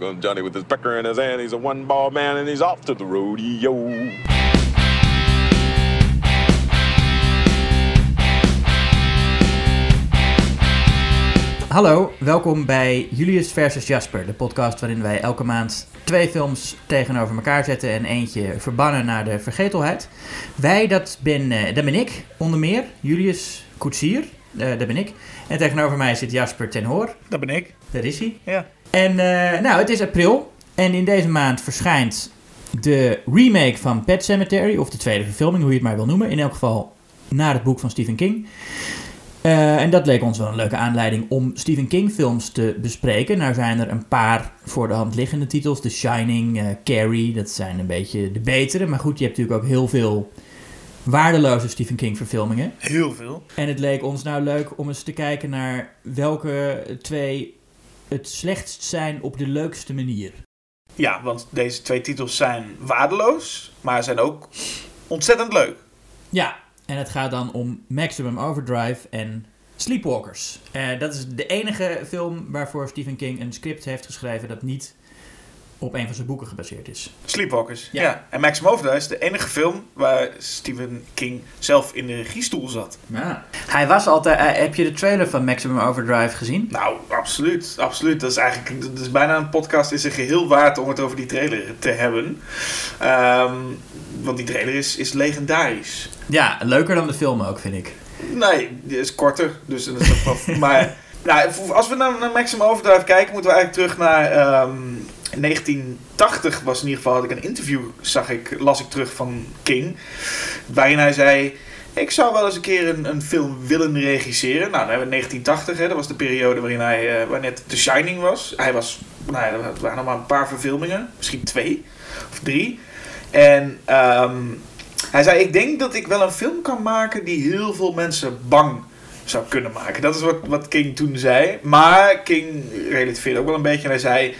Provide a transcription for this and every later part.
comes Johnny with his pecker in his hand. He's a one ball man and he's off to the rodeo. Hallo, welkom bij Julius versus Jasper, de podcast waarin wij elke maand twee films tegenover elkaar zetten en eentje verbannen naar de vergetelheid. Wij, dat ben, eh, dat ben ik, onder meer, Julius Koetsier, eh, dat ben ik. En tegenover mij zit Jasper ten Hoor, Dat ben ik. daar is hij. Ja. En eh, nou, het is april en in deze maand verschijnt de remake van Pet Cemetery, of de tweede verfilming, hoe je het maar wil noemen. In elk geval naar het boek van Stephen King. Eh, en dat leek ons wel een leuke aanleiding om Stephen King films te bespreken. Nou zijn er een paar voor de hand liggende titels. The Shining, eh, Carrie, dat zijn een beetje de betere. Maar goed, je hebt natuurlijk ook heel veel waardeloze Stephen King verfilmingen. Heel veel. En het leek ons nou leuk om eens te kijken naar welke twee het slechtst zijn op de leukste manier. Ja, want deze twee titels zijn waardeloos, maar zijn ook ontzettend leuk. Ja, en het gaat dan om Maximum Overdrive en Sleepwalkers. Eh, dat is de enige film waarvoor Stephen King een script heeft geschreven dat niet op een van zijn boeken gebaseerd is. Sleepwalkers. Ja. Ja. En Maximum Overdrive is de enige film waar Stephen King zelf in de regiestoel zat. Ja. Hij was altijd. eh, heb je de trailer van Maximum Overdrive gezien? Nou, absoluut. Absoluut. Dat is eigenlijk dat is bijna een podcast in zijn geheel waard om het over die trailer te hebben. Ehm, want die trailer is, is legendarisch. Ja, leuker dan de film ook, vind ik. Nee, die is korter. Dus dat is maar nou, als we naar, naar Maximum Overdrive kijken, moeten we eigenlijk terug naar. ehm, 1980 was in ieder geval, had ik een interview, zag ik, las ik terug van King. Waarin hij zei. Ik zou wel eens een keer een, een film willen regisseren. Nou, dan hebben we 1980, hè, dat was de periode waarin hij, eh, waar net The Shining was. Hij was, nou ja, er waren nog maar een paar verfilmingen, misschien twee of drie. En ehm, hij zei: Ik denk dat ik wel een film kan maken die heel veel mensen bang zou kunnen maken. Dat is wat, wat King toen zei. Maar King relativeerde ook wel een beetje. En hij zei: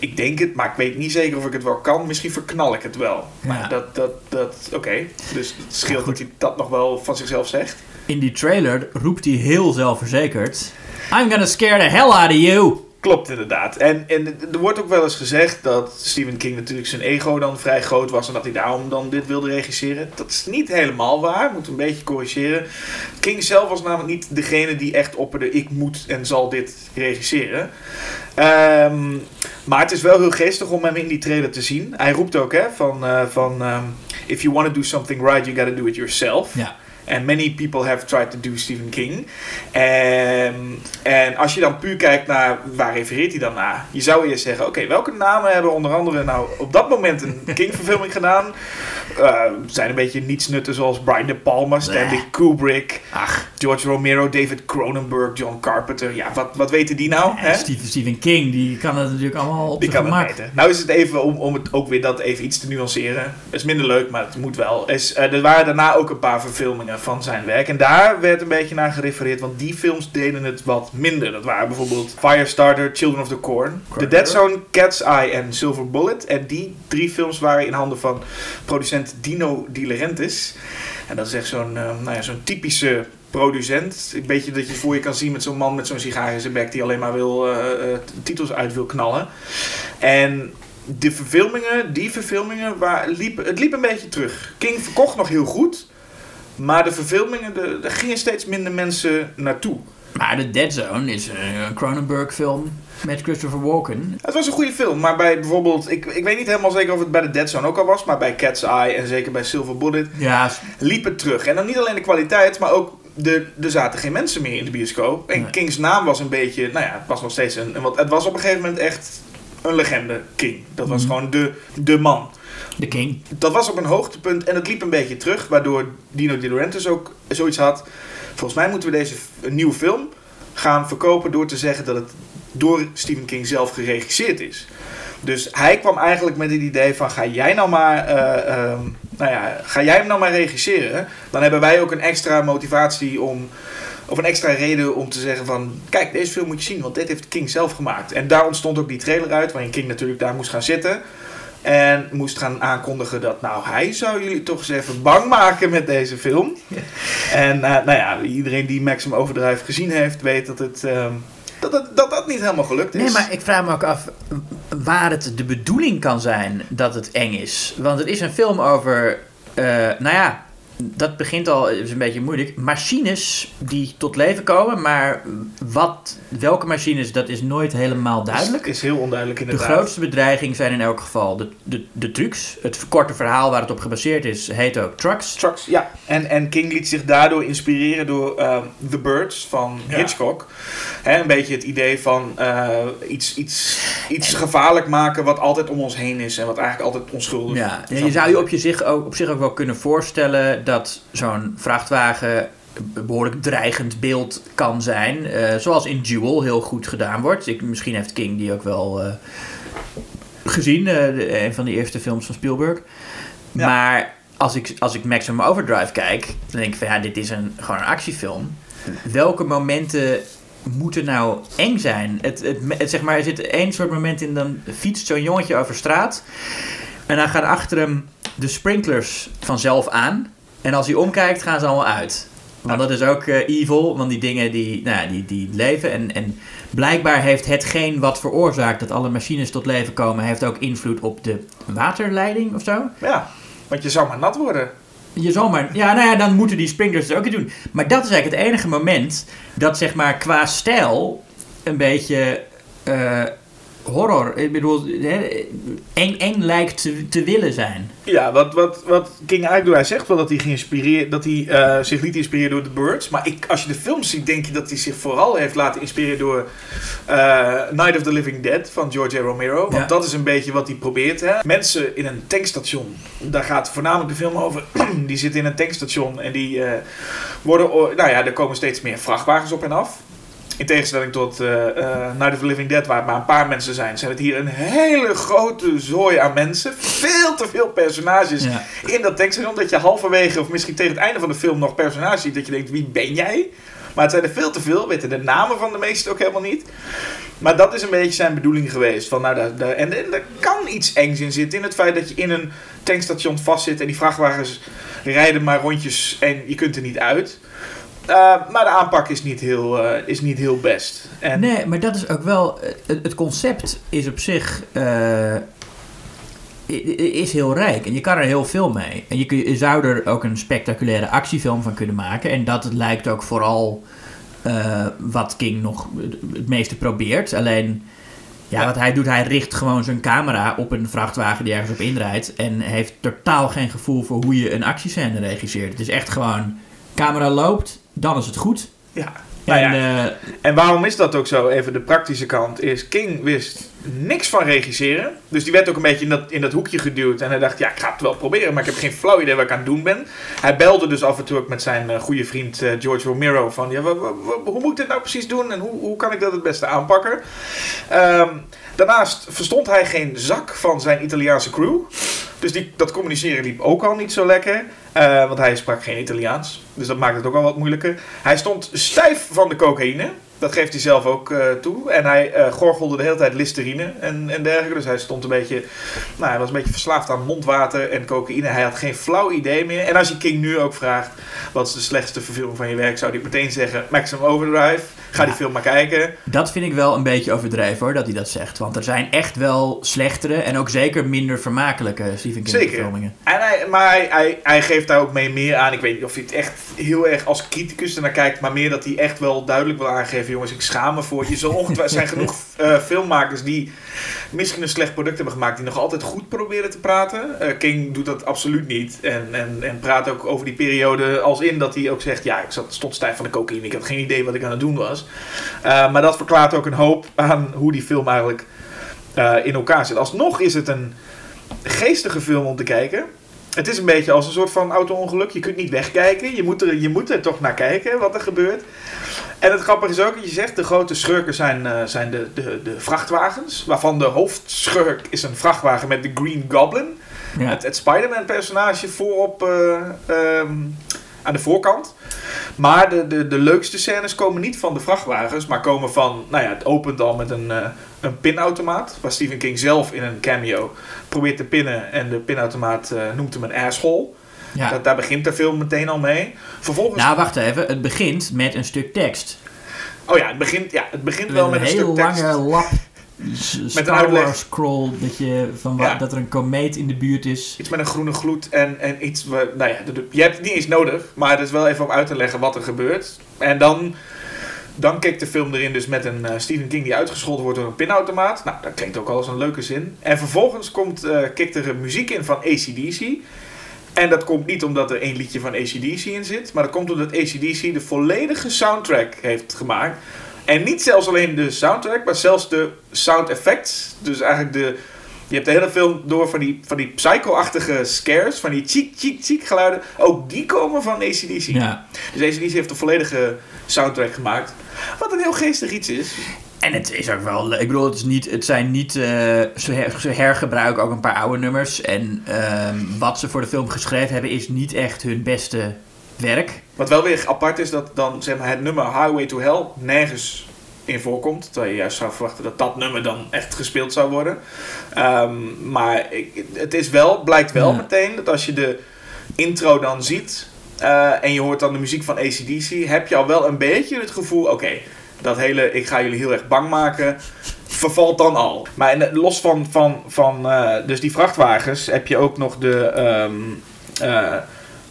Ik denk het, maar ik weet niet zeker of ik het wel kan. Misschien verknal ik het wel. Ja. Maar dat, dat, dat oké. Dus het scheelt dat hij dat nog wel van zichzelf zegt. In die trailer roept hij heel zelfverzekerd: I'm gonna scare the hell out of you. Klopt inderdaad. En, en er wordt ook wel eens gezegd dat Stephen King natuurlijk zijn ego dan vrij groot was en dat hij daarom dan dit wilde regisseren. Dat is niet helemaal waar, moet een beetje corrigeren. King zelf was namelijk niet degene die echt opperde: ik moet en zal dit regisseren. Ehm, maar het is wel heel geestig om hem in die trailer te zien. Hij roept ook hè, van, eh, van ehm, if you want to do something right, you gotta do it yourself. Ja. And many people have tried to do Stephen King. En, en als je dan puur kijkt naar waar refereert hij dan naar, je zou eerst zeggen: oké, welke namen hebben onder andere nou op dat moment een King-verfilming gedaan? Eh, zijn een beetje nietsnutten zoals Brian De Palma, Stanley Nee. Kubrick, Ach, George Romero, David Cronenberg, John Carpenter. Ja, wat, wat weten die nou? Hè? Stephen, Stephen King, die kan het natuurlijk allemaal op Die het gemak. weten. Nou is het even om, om het ook weer dat even iets te nuanceren. Het is minder leuk, maar het moet wel. Is, eh, er waren daarna ook een paar verfilmingen van zijn werk. En daar werd een beetje naar gerefereerd, want die films deden het wat minder. Dat waren bijvoorbeeld Firestarter, Children of the Corn, The Dead Zone, Cat's Eye en Silver Bullet. En die drie films waren in handen van producent Dino De Laurentiis. En dat is echt zo'n eh, nou ja, zo'n typische producent. Een beetje dat je voor je kan zien met zo'n man met zo'n sigaar in zijn bek die alleen maar wil, eh, eh, titels uit wil knallen. En de verfilmingen, die verfilmingen, waar, liep, het liep een beetje terug. King verkocht nog heel goed. Maar de verfilmingen, de- gingen steeds minder mensen naartoe. Maar The Dead Zone is een Cronenberg film met Christopher Walken. Het was een goede film, maar bij bijvoorbeeld, ik, ik weet niet helemaal zeker of het bij The Dead Zone ook al was, maar bij Cat's Eye en zeker bij Silver Bullet Ja, liep het terug. En dan niet alleen de kwaliteit, maar ook de, er zaten geen mensen meer in de bioscoop. En Nee. Kings naam was een beetje, nou ja, het was nog steeds een, want het was op een gegeven moment echt een legende, King. Dat was Mhm. gewoon de, de man. The King. dat was op een hoogtepunt en het liep een beetje terug, waardoor Dino De Laurentiis ook zoiets had. Volgens mij moeten we deze een nieuwe film gaan verkopen door te zeggen dat het door Stephen King zelf geregisseerd is. Dus hij kwam eigenlijk met het idee van ga jij nou maar, eh, ehm, nou ja, ga jij hem nou maar regisseren. Dan hebben wij ook een extra motivatie om, of een extra reden om te zeggen van kijk deze film moet je zien, want dit heeft King zelf gemaakt. En daar ontstond ook die trailer uit, waarin King natuurlijk daar moest gaan zitten. En moest gaan aankondigen dat, nou, hij zou jullie toch eens even bang maken met deze film. En eh, nou ja, iedereen die Maximum Overdrive gezien heeft, weet dat het, ehm, dat, dat dat niet helemaal gelukt is. Nee, maar ik vraag me ook af, waar het de bedoeling kan zijn dat het eng is. Want het is een film over, eh, nou ja, dat begint al, is een beetje moeilijk. Machines die tot leven komen, maar wat, welke machines, dat is nooit helemaal duidelijk. Is, is heel onduidelijk De inderdaad. grootste bedreiging zijn in elk geval de, de, de trucs. Het korte verhaal waar het op gebaseerd is, heet ook Trucks. Trucks, ja. En, en King liet zich daardoor inspireren door ehm, The Birds van Ja. Hitchcock. Hè, een beetje het idee van eh, iets, iets, iets gevaarlijk maken wat altijd om ons heen is en wat eigenlijk altijd onschuldig Ja, is. en je zou je op, je zich ook, op zich ook wel kunnen voorstellen dat zo'n vrachtwagen een behoorlijk dreigend beeld kan zijn. eh, zoals in Duel heel goed gedaan wordt. Ik, misschien heeft King die ook wel eh, gezien, eh, de- een van de eerste films van Spielberg. Ja. Maar als ik, als ik Maximum Overdrive kijk, dan denk ik van ja, dit is een, gewoon een actiefilm. Welke momenten moeten nou eng zijn? Het, het, het, zeg maar, er zit één soort moment in, dan fietst zo'n jongetje over straat. En dan gaan achter hem de sprinklers vanzelf aan. En als hij omkijkt, gaan ze allemaal uit. Want dat is ook eh, evil, want die dingen die, nou, ja, die, die leven. En, en blijkbaar heeft hetgeen wat veroorzaakt dat alle machines tot leven komen, heeft ook invloed op de waterleiding of zo. Ja, want je zou maar nat worden. Je zal maar, ja, nou ja, dan moeten die sprinklers het ook doen. Maar dat is eigenlijk het enige moment dat, zeg maar, qua stijl een beetje eh, horror, ik bedoel, hè, eng, eng lijkt te, te willen zijn. Ja, wat, wat, wat King hij zegt wel dat hij, geïnspireerd, dat hij eh, zich liet inspireren door The Birds. Maar ik, als je de film ziet, denk je dat hij zich vooral heeft laten inspireren door eh, Night of the Living Dead van George A. Romero. Want Ja. dat is een beetje wat hij probeert. Hè? Mensen in een tankstation, daar gaat voornamelijk de film over. die zitten in een tankstation en die eh, worden, nou ja, er komen steeds meer vrachtwagens op en af. In tegenstelling tot eh, eh, Night of the Living Dead, waar maar een paar mensen zijn, zijn het hier een hele grote zooi aan mensen. Veel te veel personages Ja. in dat tankstation. Dat je halverwege, of misschien tegen het einde van de film, nog personages ziet. Dat je denkt, wie ben jij? Maar het zijn er veel te veel. Weten de namen van de meesten ook helemaal niet. Maar dat is een beetje zijn bedoeling geweest. Van, nou, daar, daar- en, en er kan iets engs in zitten. In het feit dat je in een tankstation vastzit. En die vrachtwagens rijden maar rondjes. En je kunt er niet uit. Uh, maar de aanpak is niet heel, uh, is niet heel best. En Nee, maar dat is ook wel. Het, concept is op zich. Uh, is heel rijk en je kan er heel veel mee. En je, zou er ook een spectaculaire actiefilm van kunnen maken. En dat lijkt ook vooral wat King nog het meeste probeert. Alleen, ja, ja, wat hij doet, hij richt gewoon zijn camera op een vrachtwagen die ergens op inrijdt. En heeft totaal geen gevoel voor hoe je een actiescène regisseert. Het is echt gewoon, camera loopt, dan is het goed. Ja, en, nou ja. uh, en waarom is dat ook zo? Even de praktische kant is, King wist niks van regisseren. Dus die werd ook een beetje in dat, in dat hoekje geduwd. En hij dacht, ja, ik ga het wel proberen, maar ik heb geen flauw idee wat ik aan het doen ben. Hij belde dus af en toe ook met zijn uh, goede vriend uh, George Romero van, ja, hoe moet ik dit nou precies doen en hoe, hoe kan ik dat het beste aanpakken? Um, daarnaast verstond hij geen zak van zijn Italiaanse crew. Dus die, dat communiceren liep ook al niet zo lekker. Uh, want hij sprak geen Italiaans. Dus dat maakt het ook al wat moeilijker. Hij stond stijf van de cocaïne. Dat geeft hij zelf ook uh, toe. En hij uh, gorgelde de hele tijd listerine en, en dergelijke. Dus hij stond een beetje. Nou, hij was een beetje verslaafd aan mondwater en cocaïne. Hij had geen flauw idee meer. En als je King nu ook vraagt: wat is de slechtste verfilming van je werk? Zou hij meteen zeggen: Maximum Overdrive. Ga ja. die film maar kijken. Dat vind ik wel een beetje overdreven hoor, dat hij dat zegt. Want er zijn echt wel slechtere en ook zeker minder vermakelijke Stephen King zeker. verfilmingen. En hij, maar hij, hij, hij geeft daar ook mee meer aan. Ik weet niet of hij het echt heel erg als criticus ernaar kijkt. Maar meer dat hij echt wel duidelijk wil aangeven: jongens, ik schaam me voor je. Er zijn genoeg uh, filmmakers die misschien een slecht product hebben gemaakt. die nog altijd goed proberen te praten. Uh, King doet dat absoluut niet. En, en, en praat ook over die periode als in dat hij ook zegt: ja, ik zat, stond stijf van de cocaïne. Ik had geen idee wat ik aan het doen was. Uh, maar dat verklaart ook een hoop aan hoe die film eigenlijk in elkaar zit. Alsnog is het een geestige film om te kijken. Het is een beetje als een soort van auto-ongeluk. Je kunt niet wegkijken. Je moet, er, je moet er toch naar kijken wat er gebeurt. En het grappige is ook dat je zegt, de grote schurken zijn, uh, zijn de, de, de vrachtwagens. Waarvan de hoofdschurk is een vrachtwagen met de Green Goblin. Ja. Het, het Spider-Man personage voorop uh, um, aan de voorkant. Maar de, de, de leukste scènes komen niet van de vrachtwagens, maar komen van, nou ja, het opent al met een, uh, een pinautomaat. Waar Stephen King zelf in een cameo probeert te pinnen en de pinautomaat uh, noemt hem een asshole. Ja. Dat, daar begint de film meteen al mee. Vervolgens... Nou, wacht even. Het begint met een stuk tekst. Oh ja, het begint, ja, het begint wel met een, een stuk tekst. hele lange lap s- een uitleg. Scroll dat, je, van Ja. dat er een komeet in de buurt is. Iets met een groene gloed en, en iets... Waar, nou ja, je hebt het niet eens nodig, maar het is wel even om uit te leggen wat er gebeurt. En dan, dan kijkt de film erin dus met een eh, Stephen King die uitgescholden wordt door een pinautomaat. Nou, dat klinkt ook al als een leuke zin. En vervolgens komt, eh kikt er muziek in van ACDC. En dat komt niet omdat er één liedje van ACDC in zit, maar dat komt omdat ACDC de volledige soundtrack heeft gemaakt. En niet zelfs alleen de soundtrack, maar zelfs de sound effects. Dus eigenlijk de... Je hebt de hele film door van die, van die psycho-achtige scares, van die cheek, cheek, cheek geluiden. Ook die komen van ACDC. Ja. Dus ACDC heeft de volledige soundtrack gemaakt. Wat een heel geestig iets is. En het is ook wel, ik bedoel, het, is niet, het zijn niet, eh, ze, her- ze hergebruiken ook een paar oude nummers. En ehm, wat ze voor de film geschreven hebben is niet echt hun beste werk. Wat wel weer apart is, dat dan zeg maar, het nummer Highway to Hell nergens in voorkomt. Terwijl je juist zou verwachten dat dat nummer dan echt gespeeld zou worden. Ehm, maar ik, het is wel, blijkt wel Ja. meteen dat als je de intro dan ziet... eh, en je hoort dan de muziek van ACDC... heb je al wel een beetje het gevoel... oké, dat hele ik ga jullie heel erg bang maken... vervalt dan al. Maar los van, van, van eh, dus die vrachtwagens... heb je ook nog de... ehm, eh,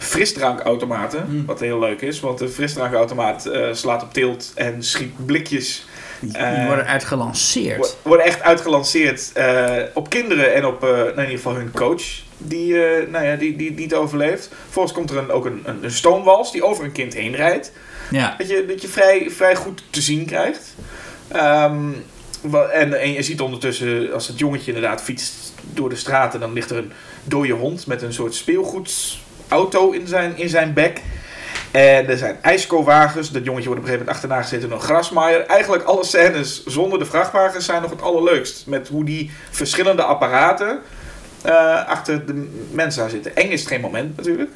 frisdrankautomaten. Mm. Wat heel leuk is, want de frisdrankautomaat eh, slaat op tilt en schiet blikjes. Die, die Eh, worden uitgelanceerd. Wo- Worden echt uitgelanceerd eh, op kinderen en op nou, in ieder geval hun coach. Die, nou ja, die, die, die het overleeft. Vervolgens komt er een, ook een, een, een stoomwals die over een kind heen rijdt. Ja. Dat je, dat je vrij, vrij goed te zien krijgt. Ehm, en, en je ziet ondertussen, als het jongetje inderdaad fietst door de straten, dan ligt er een dode hond met een soort speelgoedauto in zijn, in zijn bek. En er zijn ijskowagens. Dat jongetje wordt op een gegeven moment achterna gezeten door een grasmaaier. Eigenlijk alle scènes zonder de vrachtwagens zijn nog het allerleukst. Met hoe die verschillende apparaten eh, achter de mensen aan zitten. Eng is het geen moment natuurlijk.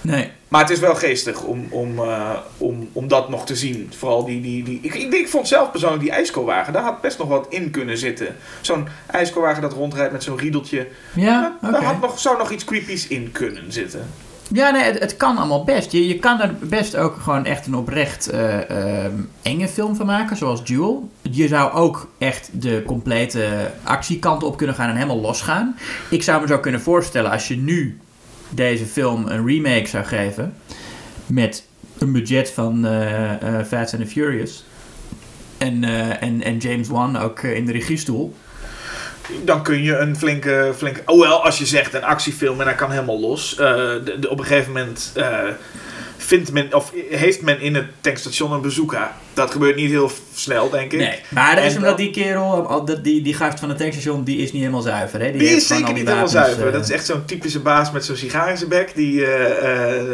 Nee. Maar het is wel geestig om, om, eh, om, om dat nog te zien. Vooral die... die, die ik, ik, ik vond zelf persoonlijk die ijskowagen, daar had best nog wat in kunnen zitten. Zo'n ijskowagen dat rondrijdt met zo'n riedeltje. Ja. Daar had nog, zou nog iets creepies in kunnen zitten. Ja, nee, het, het kan allemaal best. Je, je kan er best ook gewoon echt een oprecht eh, ehm, enge film van maken, zoals Duel. Je zou ook echt de complete actiekant op kunnen gaan en helemaal losgaan. Ik zou me zo kunnen voorstellen, als je nu deze film een remake zou geven, met een budget van eh, eh, Fast and the Furious, en, en, en James Wan ook in de regiestoel. Dan kun je een flinke... flinke oh wel, als je zegt een actiefilm en hij kan helemaal los. eh, de, de- op een gegeven moment... eh, Vindt men, of heeft men in het tankstation een bezoeker? Dat gebeurt niet heel snel, denk ik. Nee, maar dat is omdat die kerel, die, die gast van het tankstation, die is niet helemaal zuiver. Hè? Die, heeft is zeker niet helemaal zuiver. eh, Dat is echt zo'n typische baas met zo'n sigaar in zijn bek. Die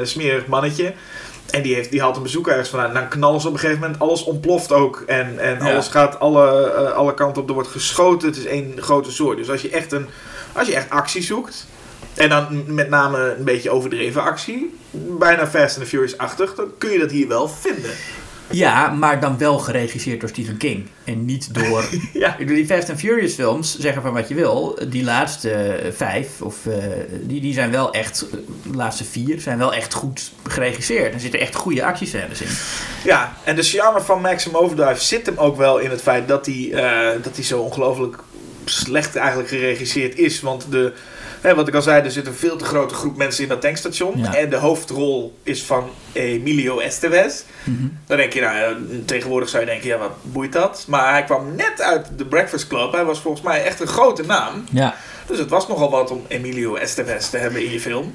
smerig mannetje. En die, heeft, die haalt een bezoeker ergens vandaan. En dan knallen ze op een gegeven moment. Alles ontploft ook. En, en Ja. alles gaat alle, eh, alle kanten op. Er wordt geschoten. Het is één grote soort. Dus als je echt, een, als je echt actie zoekt. En dan met name een beetje overdreven actie. Bijna Fast and the Furious-achtig. Dan kun je dat hier wel vinden. Ja, maar dan wel geregisseerd door Stephen King. En niet door... Ja. Ik bedoel, Die Fast and Furious films, zeggen van wat je wil, die laatste eh, vijf, of, eh, die, die zijn wel echt, eh, de laatste vier, zijn wel echt goed geregisseerd. Er zitten echt goede actiescènes in. Ja, en de charme van Maximum Overdrive zit hem ook wel in het feit dat hij, dat hij zo ongelooflijk slecht eigenlijk geregisseerd is. Want de, hè, wat ik al zei, er zit een veel te grote groep mensen in dat tankstation. Ja. En de hoofdrol is van Emilio Estevez. Mhm. Dan denk je, nou, ja, tegenwoordig zou je denken, ja, wat boeit dat? Maar hij kwam net uit de Breakfast Club. Hij was volgens mij echt een grote naam. Ja. Dus het was nogal wat om Emilio Estevez te hebben in je film.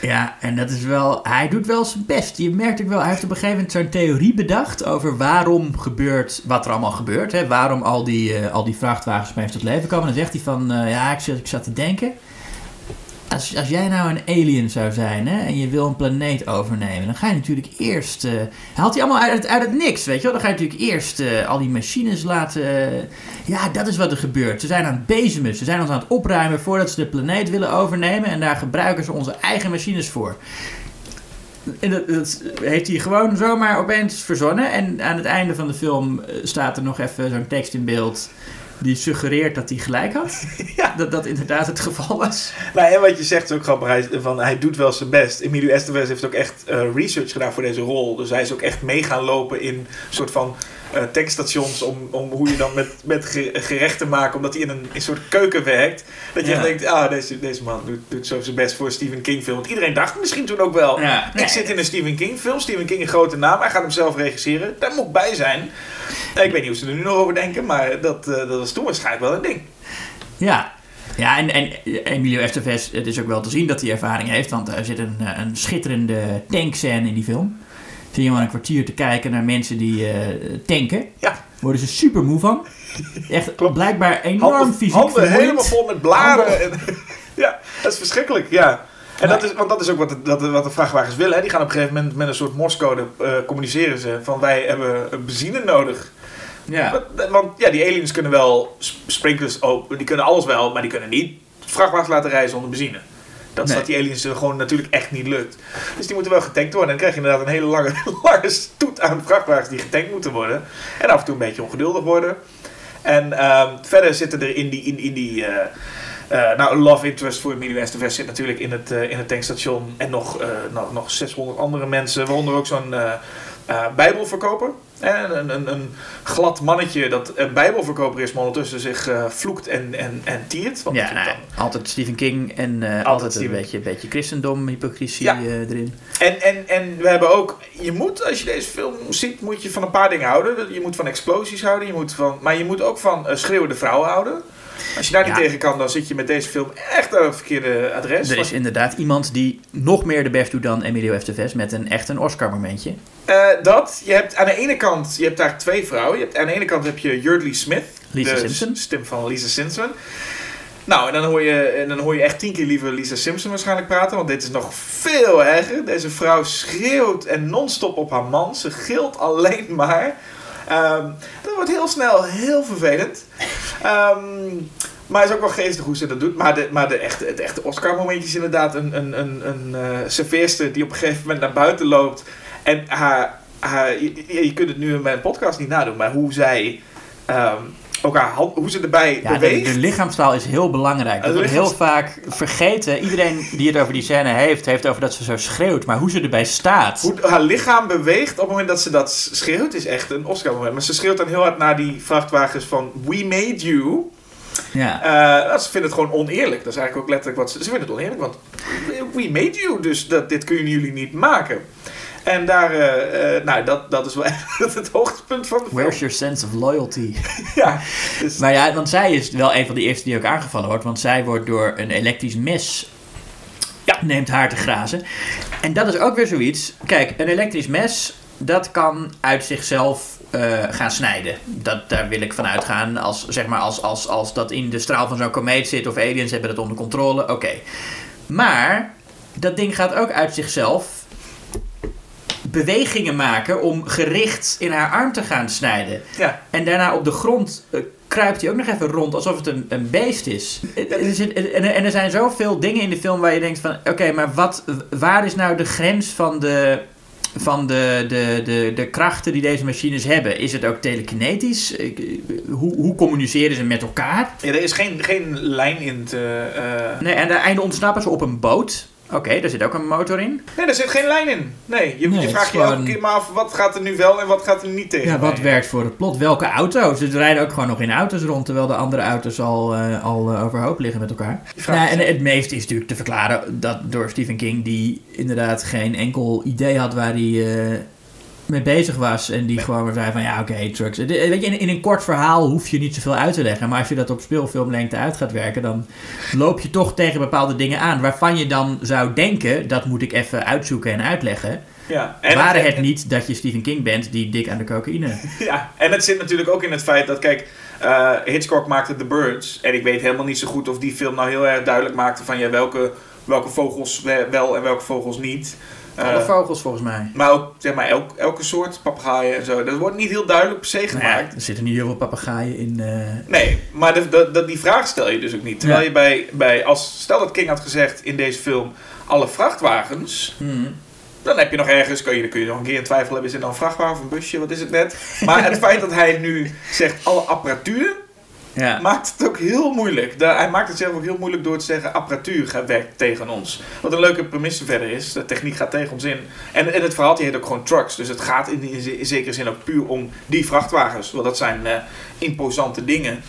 Ja, en dat is wel, hij doet wel zijn best. Je merkt ook wel, hij heeft op een gegeven moment zo'n theorie bedacht over waarom gebeurt wat er allemaal gebeurt. Hè? Waarom al die, eh, al die vrachtwagens opeens tot leven komen. Dan zegt hij van, eh, ja, ik zat, ik zat te denken. Als, jij nou een alien zou zijn hè, en je wil een planeet overnemen, dan ga je natuurlijk eerst. eh haalt hij allemaal uit, uit het niks, weet je wel? Dan ga je natuurlijk eerst eh, al die machines laten. eh, ja, dat is wat er gebeurt. Ze zijn aan het bezemen, ze zijn ons aan het opruimen voordat ze de planeet willen overnemen en daar gebruiken ze onze eigen machines voor. En dat, dat heeft hij gewoon zomaar opeens verzonnen. En aan het einde van de film staat er nog even zo'n tekst in beeld. Die suggereert dat hij gelijk had. Ja. Dat dat inderdaad het geval was. Nou, en wat je zegt is ook grappig. Hij, van, hij doet wel zijn best. Emilio Estevez heeft ook echt eh, research gedaan voor deze rol. Dus hij is ook echt mee gaan lopen in een soort van eh, tankstations om, om hoe je dan met, met ge- gerechten maakt, omdat hij in een, in een soort keuken werkt. Dat je Ja. echt denkt, ah, deze, deze man doet, doet zo zijn best voor een Stephen King film. Want iedereen dacht misschien toen ook wel, Ja, ik nee. zit in een Stephen King film, Stephen King een grote naam, hij gaat hem zelf regisseren, daar moet bij zijn. Ik weet niet hoe ze er nu nog over denken, maar dat, eh, dat was toen waarschijnlijk wel een ding. Ja. Ja, en, en Emilio Estevez, het is ook wel te zien dat hij ervaring heeft, want er zit een, eh, een schitterende tankscène in die film. Zie je maar een kwartier te kijken naar mensen die eh, tanken. Ja. Worden ze super moe van. Echt Klopt. blijkbaar enorm Handen, fysiek handen helemaal vol met blaren. En, ja, dat is verschrikkelijk, ja. En dat is, want dat is ook wat de, dat, wat de vrachtwagens willen. Hè. Die gaan op een gegeven moment met een soort morscode eh, communiceren ze. Van wij hebben eh, benzine nodig. Ja. Want, want ja, die aliens kunnen wel sp- sprinklers open. Die kunnen alles wel, maar die kunnen niet vrachtwagens laten rijden zonder benzine. Dat Nee. die aliens er gewoon natuurlijk echt niet lukt. Dus die moeten wel getankt worden. En dan krijg je inderdaad een hele lange, lange stoet aan vrachtwagens die getankt moeten worden. En af en toe een beetje ongeduldig worden. En ehm, verder zitten er in die, in, in die eh, eh, nou, love interest voor Emilio Estevez zit natuurlijk in het, eh, in het tankstation. En nog, nog, nog 600 andere mensen, waaronder ook zo'n bijbelverkoper. En een, een, een glad mannetje dat een bijbelverkoper is, maar ondertussen zich eh, vloekt en, en, en tiert. Want Ja, nou, altijd Stephen King en eh, altijd, een beetje, beetje christendom, hypocrisie Ja. eh, erin. En, en, en we hebben ook, je moet, als je deze film ziet, moet je van een paar dingen houden. Je moet van explosies houden, je moet van, maar je moet ook van eh, schreeuwende vrouwen houden. Als je daar niet Ja. tegen kan, dan zit je met deze film echt aan het verkeerde adres. Er is inderdaad iemand die nog meer de best doet dan Emilio Estevez met een echt een Oscar momentje. Eh, dat, je hebt aan de ene kant, je hebt daar twee vrouwen. Je hebt, aan de ene kant heb je Yardley Smith. Lisa de Simpson. stem van Lisa Simpson. Nou, en dan, hoor je, en dan hoor je echt tien keer liever Lisa Simpson waarschijnlijk praten. Want dit is nog veel erger. Deze vrouw schreeuwt en non-stop op haar man. Ze gilt alleen maar. Ehm, dat wordt heel snel heel vervelend. Ehm, maar het is ook wel geestig hoe ze dat doet. Maar, de, maar de echte, het echte Oscar-momentje is inderdaad een, een, een, een eh, serveerster die op een gegeven moment naar buiten loopt. En haar, haar, je, kunt het nu in mijn podcast niet nadoen, maar hoe zij ehm, hand, hoe ze erbij Ja, de, beweegt. de lichaamstaal is heel belangrijk. Dat wordt heel vaak vergeten. Iedereen die het over die scène heeft, heeft over dat ze zo schreeuwt. Maar hoe ze erbij staat. Hoe haar lichaam beweegt op het moment dat ze dat schreeuwt, is echt een Oscar-moment. Maar ze schreeuwt dan heel hard naar die vrachtwagens van We made you. Ja. Eh, ze vinden het gewoon oneerlijk. Dat is eigenlijk ook letterlijk wat ze... Ze vinden het oneerlijk, want we made you. Dus dat, dit kunnen jullie niet maken. En daar, eh, eh, nou, dat, dat is wel echt het hoogtepunt van de film. Where's your sense of loyalty? Ja, dus, Maar ja, want zij is wel een van de eerste die ook aangevallen wordt. Want zij wordt door een elektrisch mes. Ja. Neemt haar te grazen. En dat is ook weer zoiets. Kijk, een elektrisch mes. Dat kan uit zichzelf eh, gaan snijden. Dat, daar wil ik van uitgaan. Als, zeg maar, als, als, als dat in de straal van zo'n komeet zit. Of aliens hebben dat onder controle. Oké. Maar dat ding gaat ook uit zichzelf bewegingen maken om gericht in haar arm te gaan snijden. ja. En daarna op de grond eh, kruipt hij ook nog even rond alsof het een, een beest is. En er, en er zijn zoveel dingen in de film waar je denkt van... Oké, maar wat, waar is nou de grens van de... Van de, de, de, de krachten die deze machines hebben. Is het ook telekinetisch? Eh, Hoe, hoe communiceren ze met elkaar? Ja, er is geen, geen lijn in te... eh, Nee, en aan het einde ontsnappen ze op een boot. Oké, daar zit ook een motor in. Nee, er zit geen lijn in. Nee, je, Nee, je het vraagt je elke keer maar af wat gaat er nu wel en wat gaat er niet tegen. Ja, wat werkt voor het plot? Welke auto's? Ze rijden ook gewoon nog in auto's rond, terwijl de andere auto's al, eh, al eh, overhoop liggen met elkaar. Vraagt Nou, en het meeste is natuurlijk te verklaren dat door Stephen King, die inderdaad geen enkel idee had waar hij eh, mee bezig was. En die gewoon zei van ja, oké, trucks. De- Weet je, in, in een kort verhaal hoef je niet zoveel uit te leggen. Maar als je dat op speelfilmlengte uit gaat werken, dan loop je toch tegen bepaalde dingen aan. Waarvan je dan zou denken, dat moet ik even uitzoeken en uitleggen. Ja, en Waren en- het niet dat je Stephen King bent die dik aan de cocaïne Ja, en het zit natuurlijk ook in het feit dat, kijk, eh, Hitchcock maakte The Birds. En ik weet helemaal niet zo goed of die film nou heel erg duidelijk maakte van ja, welke, welke vogels we- wel en welke vogels niet. Eh, Alle vogels volgens mij. maar ook, zeg maar, elk, elke soort papegaaien en zo. Dat wordt niet heel duidelijk per se Nou ja, gemaakt. er zitten niet heel veel papegaaien in. eh, Nee, maar de, de, de- die vraag stel je dus ook niet. Terwijl Ja. je bij, bij, als stel dat King had gezegd in deze film, alle vrachtwagens, hmm. dan heb je nog ergens, kun je, dan kun je nog een keer in twijfel hebben, is het nou een vrachtwagen of een busje, wat is het net? Maar het feit dat hij nu zegt alle apparatuur, Ja. maakt het ook heel moeilijk. Hij maakt het zelf ook heel moeilijk door te zeggen... apparatuur werkt tegen ons. Wat een leuke premisse verder is. De techniek gaat tegen ons in. En, en het verhaal heet ook gewoon trucks. Dus het gaat in zekere zin ook puur om die vrachtwagens. Want dat zijn eh, imposante dingen...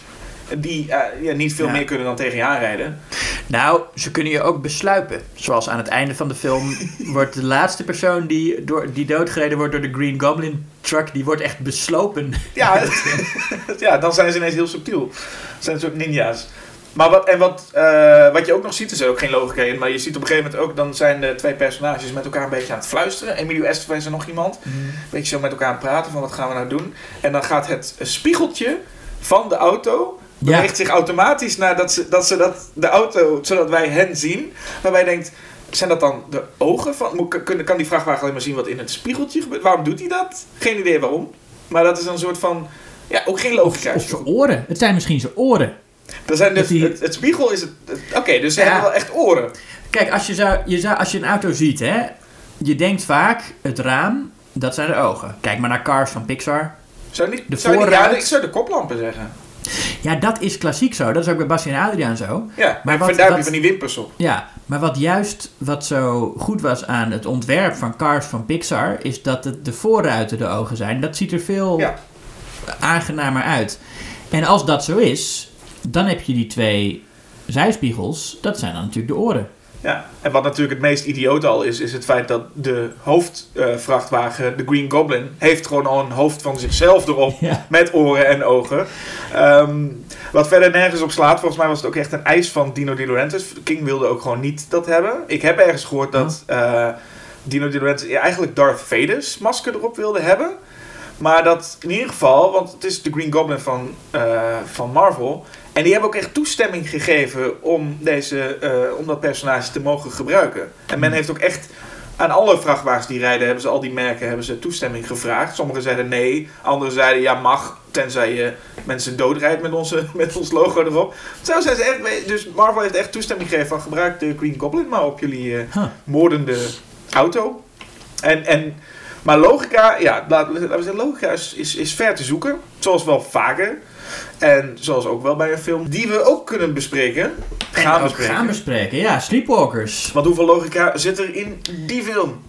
die eh, ja, niet veel Ja. meer kunnen dan tegen je aanrijden. Nou, ze kunnen je ook besluipen. Zoals aan het einde van de film wordt de laatste persoon die, door, die doodgereden wordt door de Green Goblin truck, die wordt echt beslopen. Ja, ja, dan zijn ze ineens heel subtiel. Zijn een soort ninja's. Maar wat, en wat, eh, wat je ook nog ziet, is er ook geen logica in. Maar je ziet op een gegeven moment ook, dan zijn de twee personages met elkaar een beetje aan het fluisteren. Emilio Estevez en nog iemand. Een beetje zo met elkaar aan het praten van wat gaan we nou doen. En dan gaat het spiegeltje van de auto Ja. beweegt zich automatisch naar dat ze, dat ze dat, de auto, zodat wij hen zien. Waarbij je denkt, zijn dat dan de ogen van... Kan, kan die vrachtwagen alleen maar zien wat in het spiegeltje gebeurt? Waarom doet hij dat? Geen idee waarom. Maar dat is een soort van... Ja, ook geen logica. Of zijn oren. Het zijn misschien zijn oren. Er zijn dus, die- het, het spiegel is het... het- Oké, dus ze Ja. hebben wel echt oren. Kijk, als je, zou, je zou, als je een auto ziet, hè, je denkt vaak, het raam, dat zijn de ogen. Kijk maar naar Cars van Pixar. Zou niet, De zou niet- ja, ik zou de koplampen zeggen. Ja, dat is klassiek zo. Dat is ook bij Basti en Adriaan zo. Ja, Maar wat- daar heb je wat- van die wimpers op. Ja, maar wat juist wat zo goed was aan het ontwerp van Cars van Pixar, is dat het de voorruiten de ogen zijn. Dat ziet er veel Ja. aangenamer uit. En als dat zo is, dan heb je die twee zijspiegels, dat zijn dan natuurlijk de oren. Ja, en wat natuurlijk het meest idiote al is, is het feit dat de hoofdvrachtwagen, de Green Goblin, heeft gewoon al een hoofd van zichzelf erop. Ja. Met oren en ogen. Ehm, wat verder nergens op slaat. Volgens mij was het ook echt een eis van Dino De Laurentiis. King wilde ook gewoon niet dat hebben. Ik heb ergens gehoord dat eh, Dino De Laurentiis eigenlijk Darth Vader's masker erop wilde hebben. Maar dat in ieder geval, want het is de Green Goblin van, eh, van Marvel. En die hebben ook echt toestemming gegeven om, deze, eh, om dat personage te mogen gebruiken. En men heeft ook echt aan alle vrachtwagens die rijden, hebben ze al die merken hebben ze toestemming gevraagd. Sommigen zeiden nee, anderen zeiden ja mag, tenzij je mensen doodrijdt met, onze, met ons logo erop. Zo zijn ze echt, dus Marvel heeft echt toestemming gegeven van gebruik de Green Goblin maar op jullie eh, Huh. moordende auto. En, en, maar logica, ja, laten we laten we zeggen, logica is, is, is ver te zoeken. Zoals wel vaker. En zoals ook wel bij een film die we ook kunnen bespreken. Gaan bespreken. gaan bespreken. Ja, Sleepwalkers. Want hoeveel logica zit er in die film?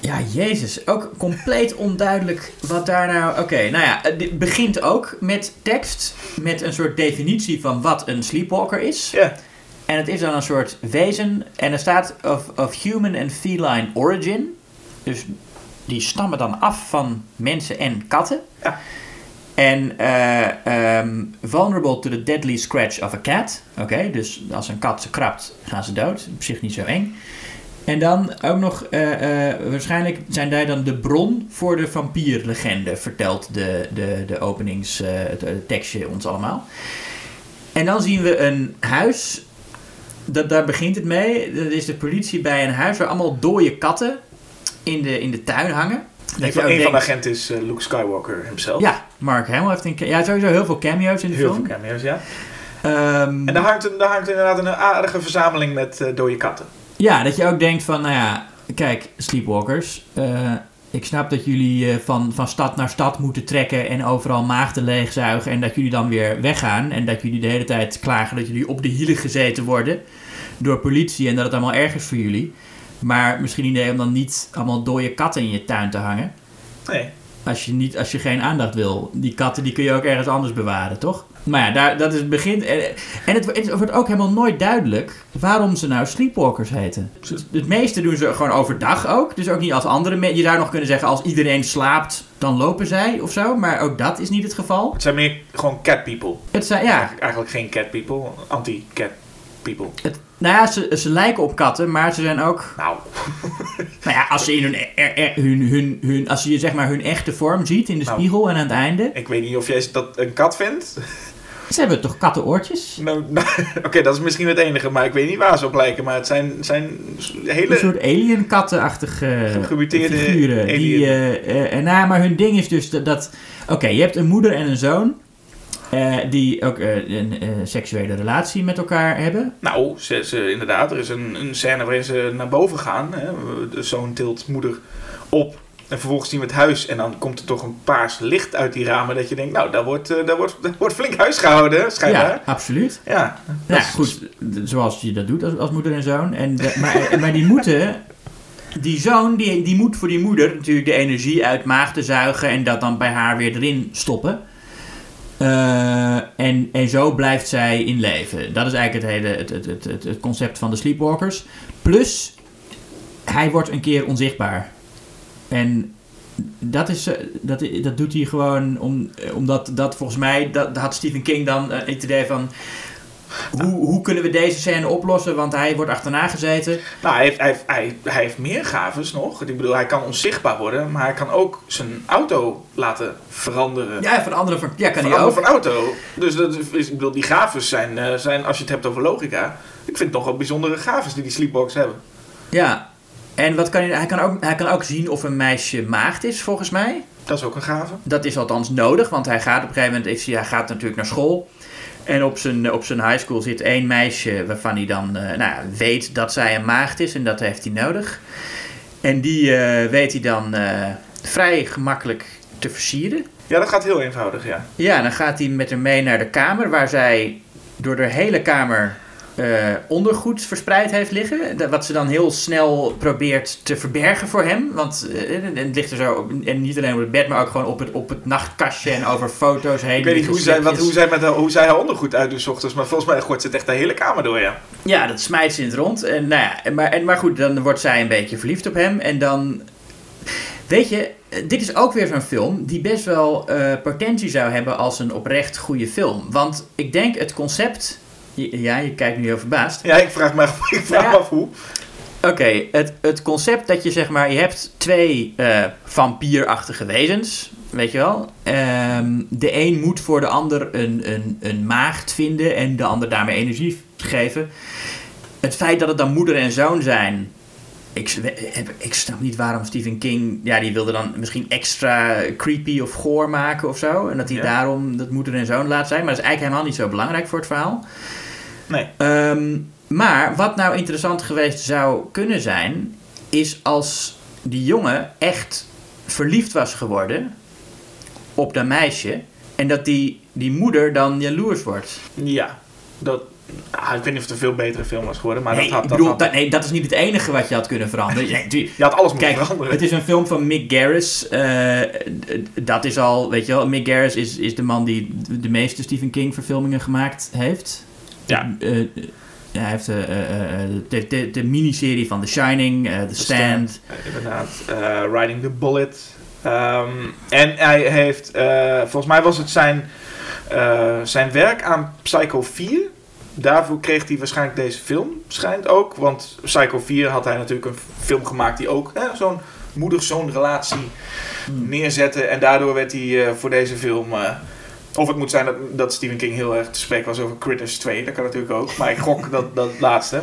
Ja, jezus. Ook compleet onduidelijk wat daar nou... Oké, nou ja, het begint ook met tekst. Met een soort definitie van wat een sleepwalker is. Ja. En het is dan een soort wezen. En er staat of, of human and feline origin. Dus die stammen dan af van mensen en katten. Ja. En eh, ehm, vulnerable to the deadly scratch of a cat. Oké, dus als een kat ze krabt, gaan ze dood. Op zich niet zo eng. En dan ook nog, eh, eh, waarschijnlijk zijn daar dan de bron voor de vampierlegende, vertelt de, de, de openings, eh, het, het tekstje ons allemaal. En dan zien we een huis, dat, daar begint het mee. Dat is de politie bij een huis waar allemaal dode katten in de, in de tuin hangen. Een van, een van de agenten is eh, Luke Skywalker himself. Ja, Mark Hamill heeft een, ja, sowieso heel veel cameo's in de Heel film. veel cameo's, ja. Ehm, En daar hangt, een, daar hangt inderdaad een aardige verzameling met eh dode katten. Ja, dat je ook denkt van, nou ja, kijk, sleepwalkers. eh, ik snap dat jullie van, van stad naar stad moeten trekken en overal maagden leegzuigen. En dat jullie dan weer weggaan. En dat jullie de hele tijd klagen dat jullie op de hielen gezeten worden door politie en dat het allemaal erg is voor jullie. Maar misschien idee om dan niet allemaal dode katten in je tuin te hangen. Nee. Als je, niet, als je geen aandacht wil. Die katten die kun je ook ergens anders bewaren, toch? Maar ja, daar, dat is het begin. En, en het, het wordt ook helemaal nooit duidelijk waarom ze nou sleepwalkers heten. Het, meeste doen ze gewoon overdag ook. Dus ook niet als andere mensen. Je zou nog kunnen zeggen, als iedereen slaapt, dan lopen zij of zo. Maar ook dat is niet het geval. Het zijn meer gewoon cat people. Het zijn, ja, Eigenlijk, eigenlijk geen cat people, anti-cat people. het, nou ja, ze, ze lijken op katten, maar ze zijn ook... Nou, Nou ja, als, ze in hun, er- er- hun, hun, hun, als je zeg maar hun echte vorm ziet in de Nou. spiegel en aan het einde. ik weet niet of jij dat een kat vindt. Ze hebben toch kattenoortjes? Nou, nou, Oké, dat is misschien het enige, maar ik weet niet waar ze op lijken. Maar het zijn, zijn hele... Een soort alien-kattenachtige Gemuteerde figuren. Die, alien. eh, eh, nou, maar hun ding is dus dat... dat Oké, je hebt een moeder en een zoon... eh, die ook eh, een eh, seksuele relatie met elkaar hebben. Nou, ze, ze, inderdaad, er is een, een scène waarin ze naar boven gaan. Hè. De zoon tilt moeder op En vervolgens zien we het huis en dan komt er toch een paars licht uit die ramen. Dat je denkt, nou, daar wordt, daar wordt, daar wordt flink huis gehouden, schijnbaar. Ja, absoluut. Ja, Nou, is- goed, zoals je dat doet als, als moeder en zoon. En de- maar, maar die moeten, die zoon, die, die moet voor die moeder natuurlijk de energie uit maagden zuigen en dat dan bij haar weer erin stoppen. Eh, en, en zo blijft zij in leven. Dat is eigenlijk het hele het, het, het, het, concept van de sleepwalkers. Plus, hij wordt een keer onzichtbaar. En dat, is, eh, dat, dat doet hij gewoon om, eh, omdat dat volgens mij, dat, had Stephen King dan eh, het idee van, hoe, hoe kunnen we deze scène oplossen? Want hij wordt achterna gezeten. Nou, hij heeft, hij, heeft, hij, hij heeft meer gaves nog. Ik bedoel, hij kan onzichtbaar worden, maar hij kan ook zijn auto laten veranderen. Ja, van andere van, ja, kan hij veranderen ook. van auto. Dus dat is, ik bedoel, die gaves zijn, eh, zijn, als je het hebt over logica, ik vind het nog wel bijzondere gaves die die sleepwalkers hebben. Ja. En wat kan hij, hij, kan ook, hij kan ook zien of een meisje maagd is, volgens mij. Dat is ook een gave. Dat is althans nodig, want hij gaat op een gegeven moment, hij gaat natuurlijk naar school. En op zijn, op zijn high school zit één meisje waarvan hij dan eh, nou, weet dat zij een maagd is en dat heeft hij nodig. En die eh, weet hij dan eh, vrij gemakkelijk te versieren. Ja, dat gaat heel eenvoudig, ja. Ja, dan gaat hij met hem mee naar de kamer waar zij door de hele kamer eh, ondergoed verspreid heeft liggen. Dat- Wat ze dan heel snel probeert te verbergen voor hem. Want eh, het ligt er zo, op- en niet alleen op het bed, maar ook gewoon op het, op het nachtkastje en over foto's heen. Ik weet niet hoe zij, wat, hoe, zij met haar, hoe zij haar ondergoed uitdoet 's ochtends, maar volgens mij gooit ze het echt de hele kamer door, ja. Ja, dat smijt ze in het rond. En, nou ja, maar, en, maar goed, dan wordt zij een beetje verliefd op hem. En dan. Weet je, eh, dit is ook weer zo'n film die best wel potentie zou hebben als een oprecht goede film. Want ik denk het concept. Ja, je kijkt nu heel verbaasd. Ja, ik vraag me, af- ik vraag Ja. me af hoe. Oké, het, het concept dat je zeg maar, je hebt twee eh vampierachtige wezens, weet je wel. Ehm, de een moet voor de ander een, een, een maagd vinden en de ander daarmee energie geven. Het feit dat het dan moeder en zoon zijn, ik, s- heb- ik snap niet waarom Stephen King, ja, die wilde dan misschien extra creepy of goor maken of zo. En dat hij Ja. daarom dat moeder en zoon laat zijn, maar dat is eigenlijk helemaal niet zo belangrijk voor het verhaal. Nee. Ehm, maar wat nou interessant geweest zou kunnen zijn, is als die jongen echt verliefd was geworden op dat meisje en dat die, die moeder dan jaloers wordt. Ja, dat... ah, ik weet niet of het een veel betere film was geworden, maar nee, dat had... Dat bedoel, had- dat, nee, dat is niet het enige wat je had kunnen veranderen. Je had alles moeten Kijk, veranderen. het is een film van Mick Garris. eh, dat is al, weet je wel, Mick Garris is, is de man die de meeste Stephen King verfilmingen gemaakt heeft. Ja. Eh, eh, ja, hij heeft de, de, de miniserie van The Shining, The Stand. Inderdaad, Riding the Bullet. Ehm, en hij heeft, volgens mij was het zijn, zijn werk aan Psycho 4. Daarvoor kreeg hij waarschijnlijk deze film, schijnt ook. Want Psycho 4 had hij natuurlijk een film gemaakt die ook hè, zo'n moeder-zoon relatie neerzette. En daardoor werd hij eh, voor deze film... eh, of het moet zijn dat, dat Stephen King heel erg te spreken was over Critters 2. Dat kan natuurlijk ook. Maar ik gok dat, dat laatste.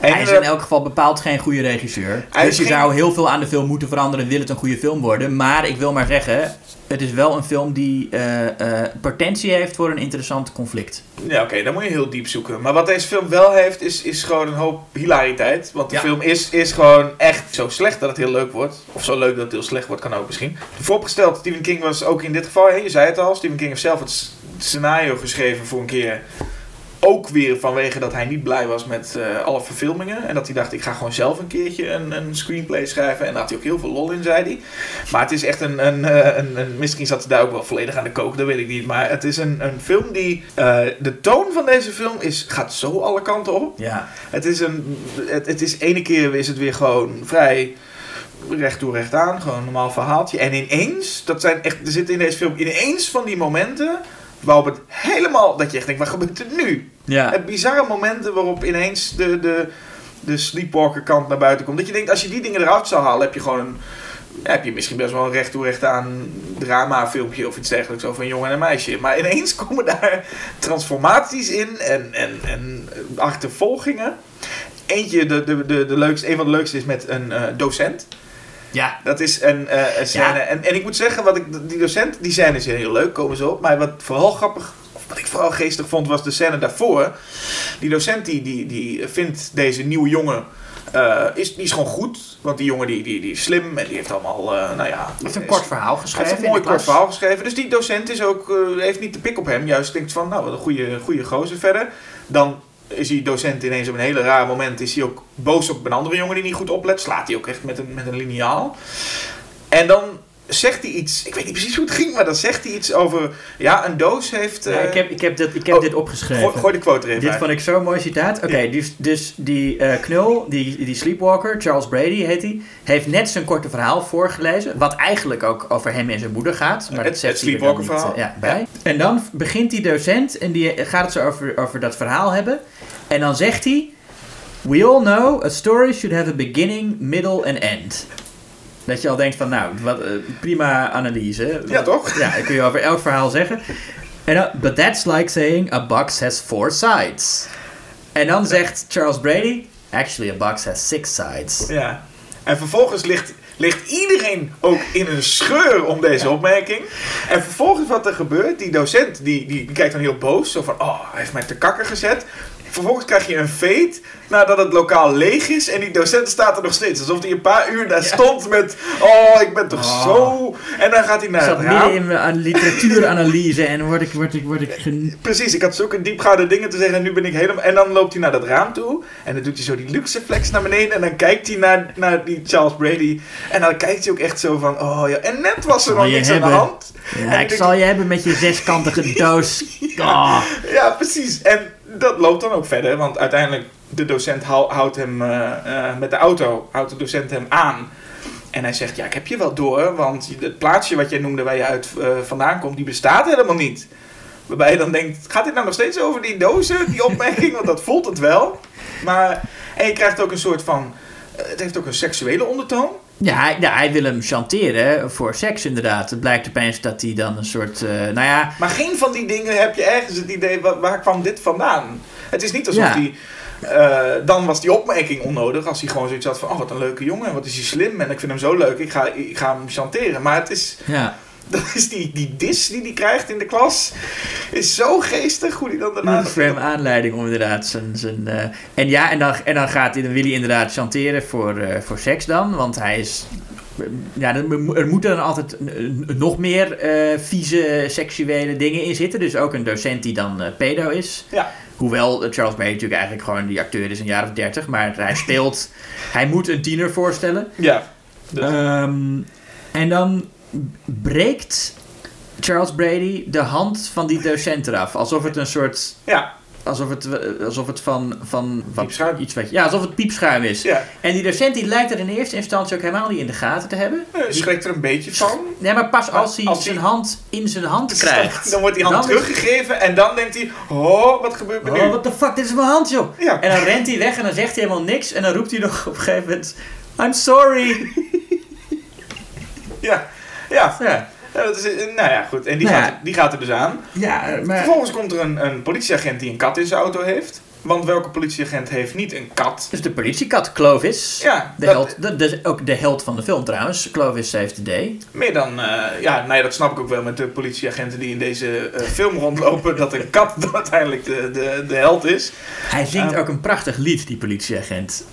En, hij is eh, in elk geval bepaald geen goede regisseur. Hij Dus je geen- zou heel veel aan de film moeten veranderen, wil het een goede film worden. Maar ik wil maar zeggen, het is wel een film die eh, potentie heeft voor een interessant conflict. Ja, oké, dan moet je heel diep zoeken. Maar wat deze film wel heeft, is, is gewoon een hoop hilariteit. Want de Ja. film is, is gewoon echt zo slecht dat het heel leuk wordt. Of zo leuk dat het heel slecht wordt, kan ook misschien. Vooropgesteld, Stephen King was ook in dit geval, hè, je zei het al, Stephen King heeft zelf het scenario geschreven voor een keer. Ook weer vanwege dat hij niet blij was met eh, alle verfilmingen. En dat hij dacht, ik ga gewoon zelf een keertje een, een screenplay schrijven. En daar had hij ook heel veel lol in, zei hij. Maar het is echt een, een, eh, een, een... Misschien zat hij daar ook wel volledig aan de kook, dat weet ik niet. Maar het is een, een film die... eh, de toon van deze film is, gaat zo alle kanten op. Ja. Het is een... Het, het is ene keer is het weer gewoon vrij recht toe recht aan. Gewoon een normaal verhaaltje. En ineens, dat zijn echt... Er zitten in deze film ineens van die momenten... Waarop het helemaal... Dat je echt denkt, wat gebeurt er nu? Ja. Het bizarre momenten waarop ineens de, de, de sleepwalker kant naar buiten komt. Dat je denkt, als je die dingen eruit zou halen, heb je gewoon een, heb je misschien best wel een recht toe recht aan drama filmpje of iets dergelijks over een jongen en een meisje. Maar ineens komen daar transformaties in en, en, en achtervolgingen. Eentje, de, de, de, de leukste, een van de leukste is met een eh, docent. Ja. Dat is een, eh, een scène. Ja. En, en ik moet zeggen, wat ik, die docent, die scène is heel leuk, komen ze op. Maar wat vooral grappig, of wat ik vooral geestig vond, was de scène daarvoor. Die docent die, die, die vindt deze nieuwe jongen eh, is, die is gewoon goed. Want die jongen die, die, die is slim en die heeft allemaal, eh, nou ja... heeft een is- kort verhaal geschreven. heeft een mooi kort klas. verhaal geschreven. Dus die docent is ook, heeft niet de pik op hem. Juist denkt van, nou, wat een goede, goede gozer verder. Dan is die docent ineens op een hele raar moment... is hij ook boos op een andere jongen die niet goed oplet. Slaat hij ook echt met een, met een liniaal. En dan zegt hij iets... Ik weet niet precies hoe het ging, maar dan zegt hij iets over... Ja, een doos heeft... Ja, eh, ik heb, ik heb, dit, ik heb oh, dit opgeschreven. gooi, gooi de quote er even Dit vond ik zo'n mooi citaat. Oké, dus, dus die eh, knul, die, die sleepwalker, Charles Brady heet hij, heeft net zijn korte verhaal voorgelezen. Wat eigenlijk ook over hem en zijn moeder gaat. Maar Het- dat zegt het hij er dan niet, sleepwalker eh, ja, bij. En dan begint die docent en die gaat het zo over, over dat verhaal hebben. En dan zegt hij: We all know a story should have a beginning, middle and end. Dat je al denkt van, nou, wat, eh, prima analyse. Ja, toch? Ja, dat kun je over elk verhaal zeggen. En dan, but that's like saying a box has four sides. En dan zegt Charles Brady, actually a box has six sides. Ja. En vervolgens ligt, ligt iedereen ook in een scheur om deze opmerking. En vervolgens wat er gebeurt, die docent die, die, die kijkt dan heel boos. Zo van, oh, hij heeft mij te kakker gezet. Vervolgens krijg je een fade nadat het lokaal leeg is. En die docent staat er nog steeds. Alsof hij een paar uur daar stond met, oh, ik ben toch Oh. zo... En dan gaat hij Ik naar zat het midden in mijn aan- literatuuranalyse en word ik, word ik, word ik gen- Precies, ik had zulke diepgaande dingen te zeggen en nu ben ik helemaal... En dan loopt hij naar dat raam toe en dan doet hij zo die luxe flex naar beneden en dan kijkt hij naar, naar die Charles Brady. En dan kijkt hij ook echt zo van, oh ja, en net was er nog niks aan de hebben. hand. Ja, ik denk- zal je hebben met je zeskantige doos. Oh. Ja, precies. En dat loopt dan ook verder, want uiteindelijk de docent hou- houdt hem eh, eh, met de auto, houdt de docent hem aan. En hij zegt, ja, ik heb je wel door, want het plaatsje wat jij noemde waar je uit eh, vandaan komt, die bestaat helemaal niet. Waarbij je dan denkt, gaat dit nou nog steeds over die dozen, die opmerking? Want dat voelt het wel. Maar, en je krijgt ook een soort van, het heeft ook een seksuele ondertoon. Ja, hij, ja, hij wil hem chanteren voor seks inderdaad. Het blijkt opeens dat hij dan een soort, eh, nou ja... Maar geen van die dingen heb je ergens het idee, waar, waar kwam dit vandaan? Het is niet alsof Ja. die... eh, dan was die opmerking onnodig als hij gewoon zoiets had van... Oh, wat een leuke jongen, wat is hij slim en ik vind hem zo leuk, ik ga, ik ga hem chanteren. Maar het is, Ja, dat is die, die dis die hij krijgt in de klas, is zo geestig hoe hij dan daarna... Voor hem aanleiding om inderdaad zijn... zijn eh, en ja, en dan, en dan, gaat hij, dan wil hij inderdaad chanteren voor, eh, voor seks dan. Want hij is... Ja, er, moeten dan altijd eh, nog meer eh, vieze seksuele dingen in zitten. Dus ook een docent die dan eh, pedo is. Ja. Hoewel eh, Charles Bay natuurlijk eigenlijk gewoon die acteur is, een jaar of dertig. Maar hij speelt... hij moet een tiener voorstellen. Ja. Dus- Ehm, en dan breekt Charles Brady de hand van die docent eraf. Alsof het een soort... ja, Alsof het, alsof het van... van wat, Piepschuim. Iets wat, ja, alsof het piepschuim is. ja. En die docent die lijkt er in eerste instantie ook helemaal niet in de gaten te hebben. Eh, schrikt er een beetje van. Nee, maar pas als hij Als zijn hij- hand in zijn hand krijgt. Dan wordt die hand Dan is- teruggegeven en dan denkt hij... Oh, wat gebeurt er nu? Oh, what the fuck, dit is mijn hand, joh. Ja. En dan rent hij weg en dan zegt hij helemaal niks. En dan roept hij nog op een gegeven moment... I'm sorry. Ja. Ja. Ja, Ja, dat is, eh, nou ja, goed. En die, Nou gaat, die gaat er dus aan. ja maar... Vervolgens komt er een, een politieagent die een kat in zijn auto heeft. Want welke politieagent heeft niet een kat? Dus de politiekat Clovis. Ja, De dat- held, is ook de held van de film trouwens. Clovis Saves the Day. meer dan... eh, ja, nou ja, dat snap ik ook wel met de politieagenten die in deze eh, film rondlopen. dat een kat uiteindelijk de, de, de held is. Hij zingt ook een prachtig lied, die politieagent.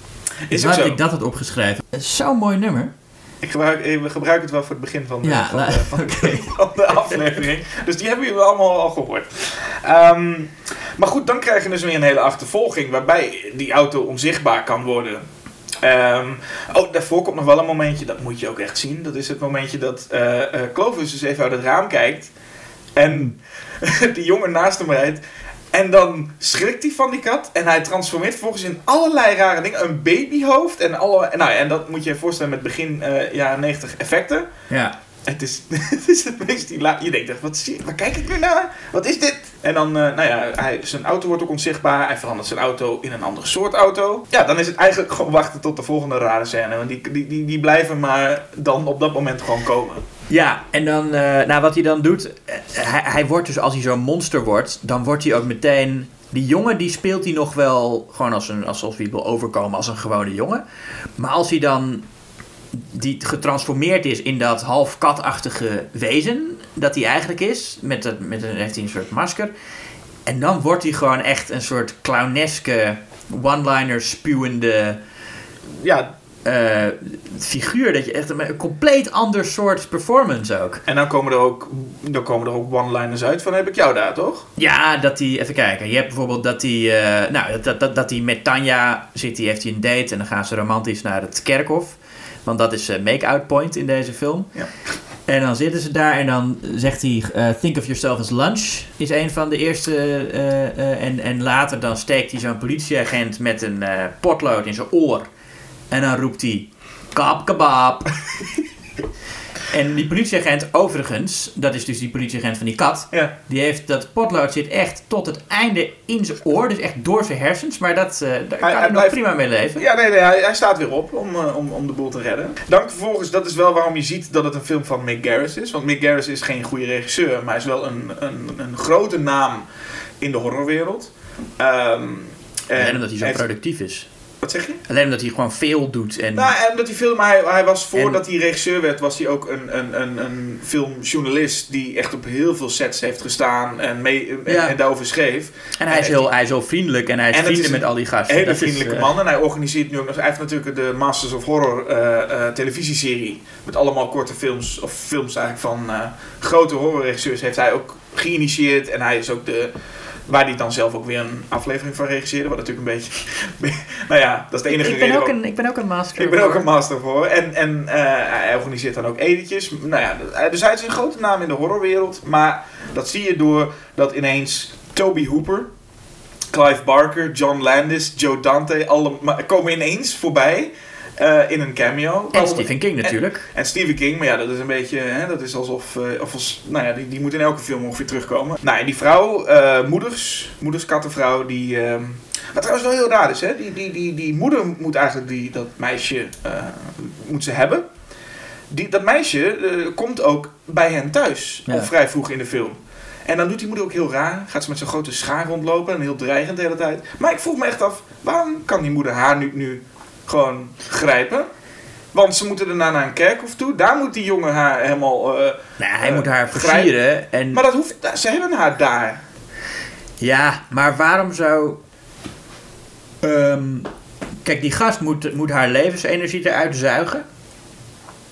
Is Waar zo. ik dat had opgeschreven. Zo'n mooi nummer. Ik gebruik, we gebruiken het wel voor het begin van de, Ja, van, nou, de, van, de aflevering. Dus die hebben jullie allemaal al gehoord. Ehm, maar goed, dan krijg je dus weer een hele achtervolging waarbij die auto onzichtbaar kan worden. Ehm, oh, daarvoor komt nog wel een momentje, dat moet je ook echt zien. Dat is het momentje dat eh, Clovis dus even uit het raam kijkt. En die jongen naast hem rijdt. En dan schrikt hij van die kat. En hij transformeert vervolgens in allerlei rare dingen. Een babyhoofd. En, alle, nou, ja, en dat moet je je voorstellen met begin eh, jaren 90 effecten. Ja. Het is, het is het meest Je denkt echt, wat zie, waar kijk ik nu naar? Wat is dit? En dan, eh, nou ja, hij, zijn auto wordt ook onzichtbaar. Hij verandert zijn auto in een andere soort auto. Ja, dan is het eigenlijk gewoon wachten tot de volgende rare scène. Want die, die, die, die blijven maar dan op dat moment gewoon komen. Ja, en dan, eh, nou wat hij dan doet, eh, hij, hij wordt dus als hij zo'n monster wordt, dan wordt hij ook meteen, die jongen die speelt hij nog wel gewoon als een, alsof hij wil overkomen als een gewone jongen. Maar als hij dan die getransformeerd is in dat half katachtige wezen dat hij eigenlijk is, met, dat, met een, heeft hij een soort masker. En dan wordt hij gewoon echt een soort clowneske, one-liner spuwende ja, eh, figuur. Dat je echt een, een compleet ander soort performance ook. en dan komen er ook, dan komen er ook one-liners uit van heb ik jou daar, toch? Ja, dat hij, even kijken. Je hebt bijvoorbeeld dat hij, eh, nou, dat, dat, dat hij met Tanja zit, die heeft hij een date en dan gaan ze romantisch naar het kerkhof. Want dat is eh, make-out point in deze film. Ja. En dan zitten ze daar en dan zegt hij, think of yourself as lunch, is een van de eerste. en, en later dan steekt hij zo'n politieagent met een potlood in zijn oor. En dan roept hij, kap kebab. en die politieagent overigens, dat is dus die politieagent van die kat, Ja. die heeft dat potlood zit echt tot het einde in zijn oor, dus echt door zijn hersens. Maar dat, eh, daar kan hij hij nog blijft- prima mee leven. Ja, nee, nee hij, hij staat weer op om, eh, om, om de boel te redden. Dan vervolgens, dat is wel waarom je ziet dat het een film van Mick Garris is. Want Mick Garris is geen goede regisseur, maar hij is wel een, een, een grote naam in de horrorwereld. Ehm, en Alleen omdat hij zo heeft- productief is. Wat zeg je? Alleen omdat hij gewoon veel doet. En, Nou, en dat hij film, hij, hij was En- voordat hij regisseur werd, was hij ook een, een, een, een filmjournalist die echt op heel veel sets heeft gestaan en, mee, en, Ja. en daarover schreef. en hij, is heel, hij is heel vriendelijk en hij is vrienden is met al die gasten. Een hele is, vriendelijke eh, man. En hij organiseert nu ook nog. Hij heeft natuurlijk de Masters of Horror eh, eh, televisieserie. Met allemaal korte films. Of films eigenlijk van grote horrorregisseurs. Heeft hij ook geïnitieerd. En hij is ook de. Waar hij dan zelf ook weer een aflevering van regisseerde. Wat natuurlijk een beetje. nou ja, dat is de enige ik, ben reden. ook een, ik ben ook een master. ik ben ook een master voor. En, en eh, hij organiseert dan ook editjes. Nou ja, hij- dus hij is een grote naam in de horrorwereld. Maar dat zie je door dat ineens Toby Hooper, Clive Barker, John Landis, Joe Dante, alle ma- komen ineens voorbij eh, in een cameo. En Stephen King natuurlijk. en Stephen King, maar ja, dat is een beetje, hè, dat is alsof, eh, of als, nou ja, die, die moet in elke film ongeveer terugkomen. Nou, en die vrouw, eh, moeders, moeders kattenvrouw, die, ehm, wat trouwens wel heel raar is, hè, die, die, die, die moeder moet eigenlijk die, dat meisje, moet ze hebben. Die, dat meisje komt ook bij hen thuis, Ja. vrij vroeg in de film. En dan doet die moeder ook heel raar. Gaat ze met zo'n grote schaar rondlopen en heel dreigend de hele tijd. Maar ik vroeg me echt af, waarom kan die moeder haar nu, nu gewoon grijpen? Want ze moeten daarna naar een kerkhof toe. Daar moet die jongen haar helemaal... eh, Nou, hij eh, moet haar begrijp- versieren. En, maar dat hoeft... Ze hebben haar daar. Ja, maar waarom zou... Ehm, kijk, die gast moet, moet haar levensenergie eruit zuigen.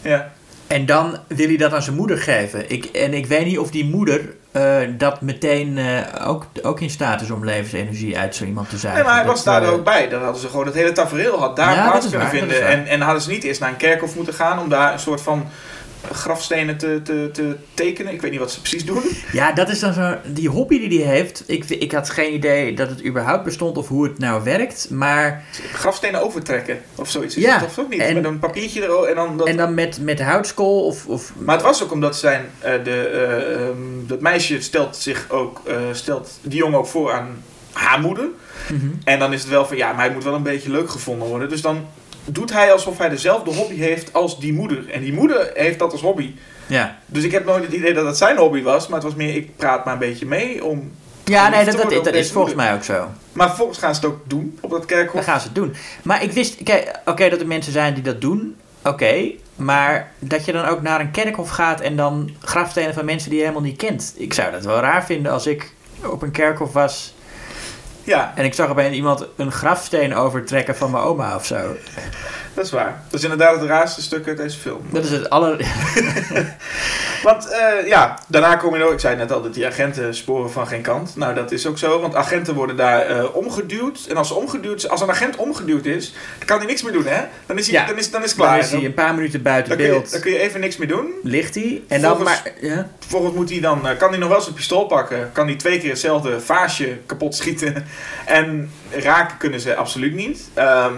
Ja. En dan wil hij dat aan zijn moeder geven. Ik, en ik weet niet of die moeder eh, dat meteen eh, ook, ook in staat is om levensenergie uit zo iemand te zuigen. Nee, maar hij Dat, was daar eh, ook bij. Dan hadden ze gewoon het hele tafereel had daar Ja, plaats kunnen waar, vinden. En, en hadden ze niet eerst naar een kerkhof moeten gaan om daar een soort van grafstenen te, te, te tekenen. Ik weet niet wat ze precies doen. Ja, dat is dan zo. Die hobby die hij heeft. Ik, ik had geen idee dat het überhaupt bestond of hoe het nou werkt. Maar. Grafstenen overtrekken of zoiets. Is Ja, dat of ook niet? en- Met een papiertje er en dan dat... En dan met, met houtskool of. of Maar het was ook omdat zijn, eh, de, eh, ehm, dat meisje stelt zich ook, eh, stelt die jongen ook voor aan haar moeder. Mhm. En dan is het wel van, ja, maar hij moet wel een beetje leuk gevonden worden. Dus dan doet hij alsof hij dezelfde hobby heeft als die moeder. En die moeder heeft dat als hobby. Ja. Dus ik heb nooit het idee dat het zijn hobby was. Maar het was meer, ik praat maar een beetje mee om... Ja, nee, dat, dat, dat is volgens moeder. mij ook zo. Maar vervolgens gaan ze het ook doen op dat Dan kerkhof. gaan ze het doen. Maar ik wist, kijk, oké, dat er mensen zijn die dat doen. Oké, maar dat je dan ook naar een kerkhof gaat en dan grafstenen van mensen die je helemaal niet kent. Ik zou dat wel raar vinden als ik op een kerkhof was Ja, en ik zag opeens iemand een grafsteen overtrekken van mijn oma of zo. Dat is waar. Dat is inderdaad het raarste stuk uit deze film. Dat is het aller... Want eh, ja, daarna kom je ook, ik zei net al dat die agenten sporen van geen kant. Nou, dat is ook zo, want agenten worden daar eh, omgeduwd. En als, omgeduwd, als een agent omgeduwd is, dan kan hij niks meer doen, hè? Dan is hij, Ja. dan is, dan is het Dan klaar. is hij een paar minuten buiten dan, kun je, beeld. dan kun je even niks meer doen. Ligt hij. En dan maar... Ja. Vervolgens moet hij dan, eh, kan hij nog wel zijn pistool pakken. Kan hij twee keer hetzelfde vaasje kapot schieten. En raken kunnen ze absoluut niet. Ehm,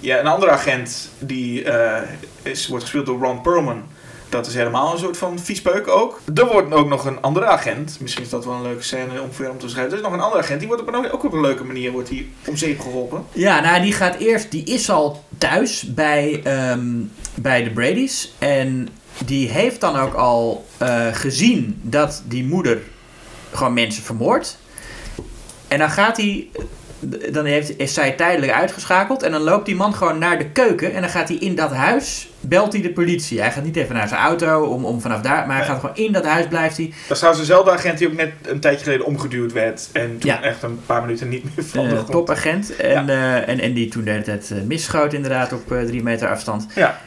ja, een andere agent die eh, is, wordt gespeeld door Ron Perlman. Dat is helemaal een soort van viespeuk ook. Er wordt ook nog een andere agent. Misschien is dat wel een leuke scène om verder om te beschrijven. Er is nog een andere agent. Die wordt op een, ook op een leuke manier wordt die om zeep geholpen. Ja, nou, die gaat eerst, die is al thuis bij, ehm, bij de Brady's. En die heeft dan ook al eh, gezien dat die moeder gewoon mensen vermoordt. En dan gaat hij dan heeft, is zij tijdelijk uitgeschakeld. En dan loopt die man gewoon naar de keuken. En dan gaat hij in dat huis, belt hij de politie. Hij gaat niet even naar zijn auto om, om vanaf daar. Maar hij gaat gewoon in dat huis blijft hij. Dat is trouwens dezelfde agent die ook net een tijdje geleden omgeduwd werd. En toen Ja. echt een paar minuten niet meer van de topagent. En, eh, en, en die toen de hele tijd eh, misschoot inderdaad op eh, drie meter afstand. Ja.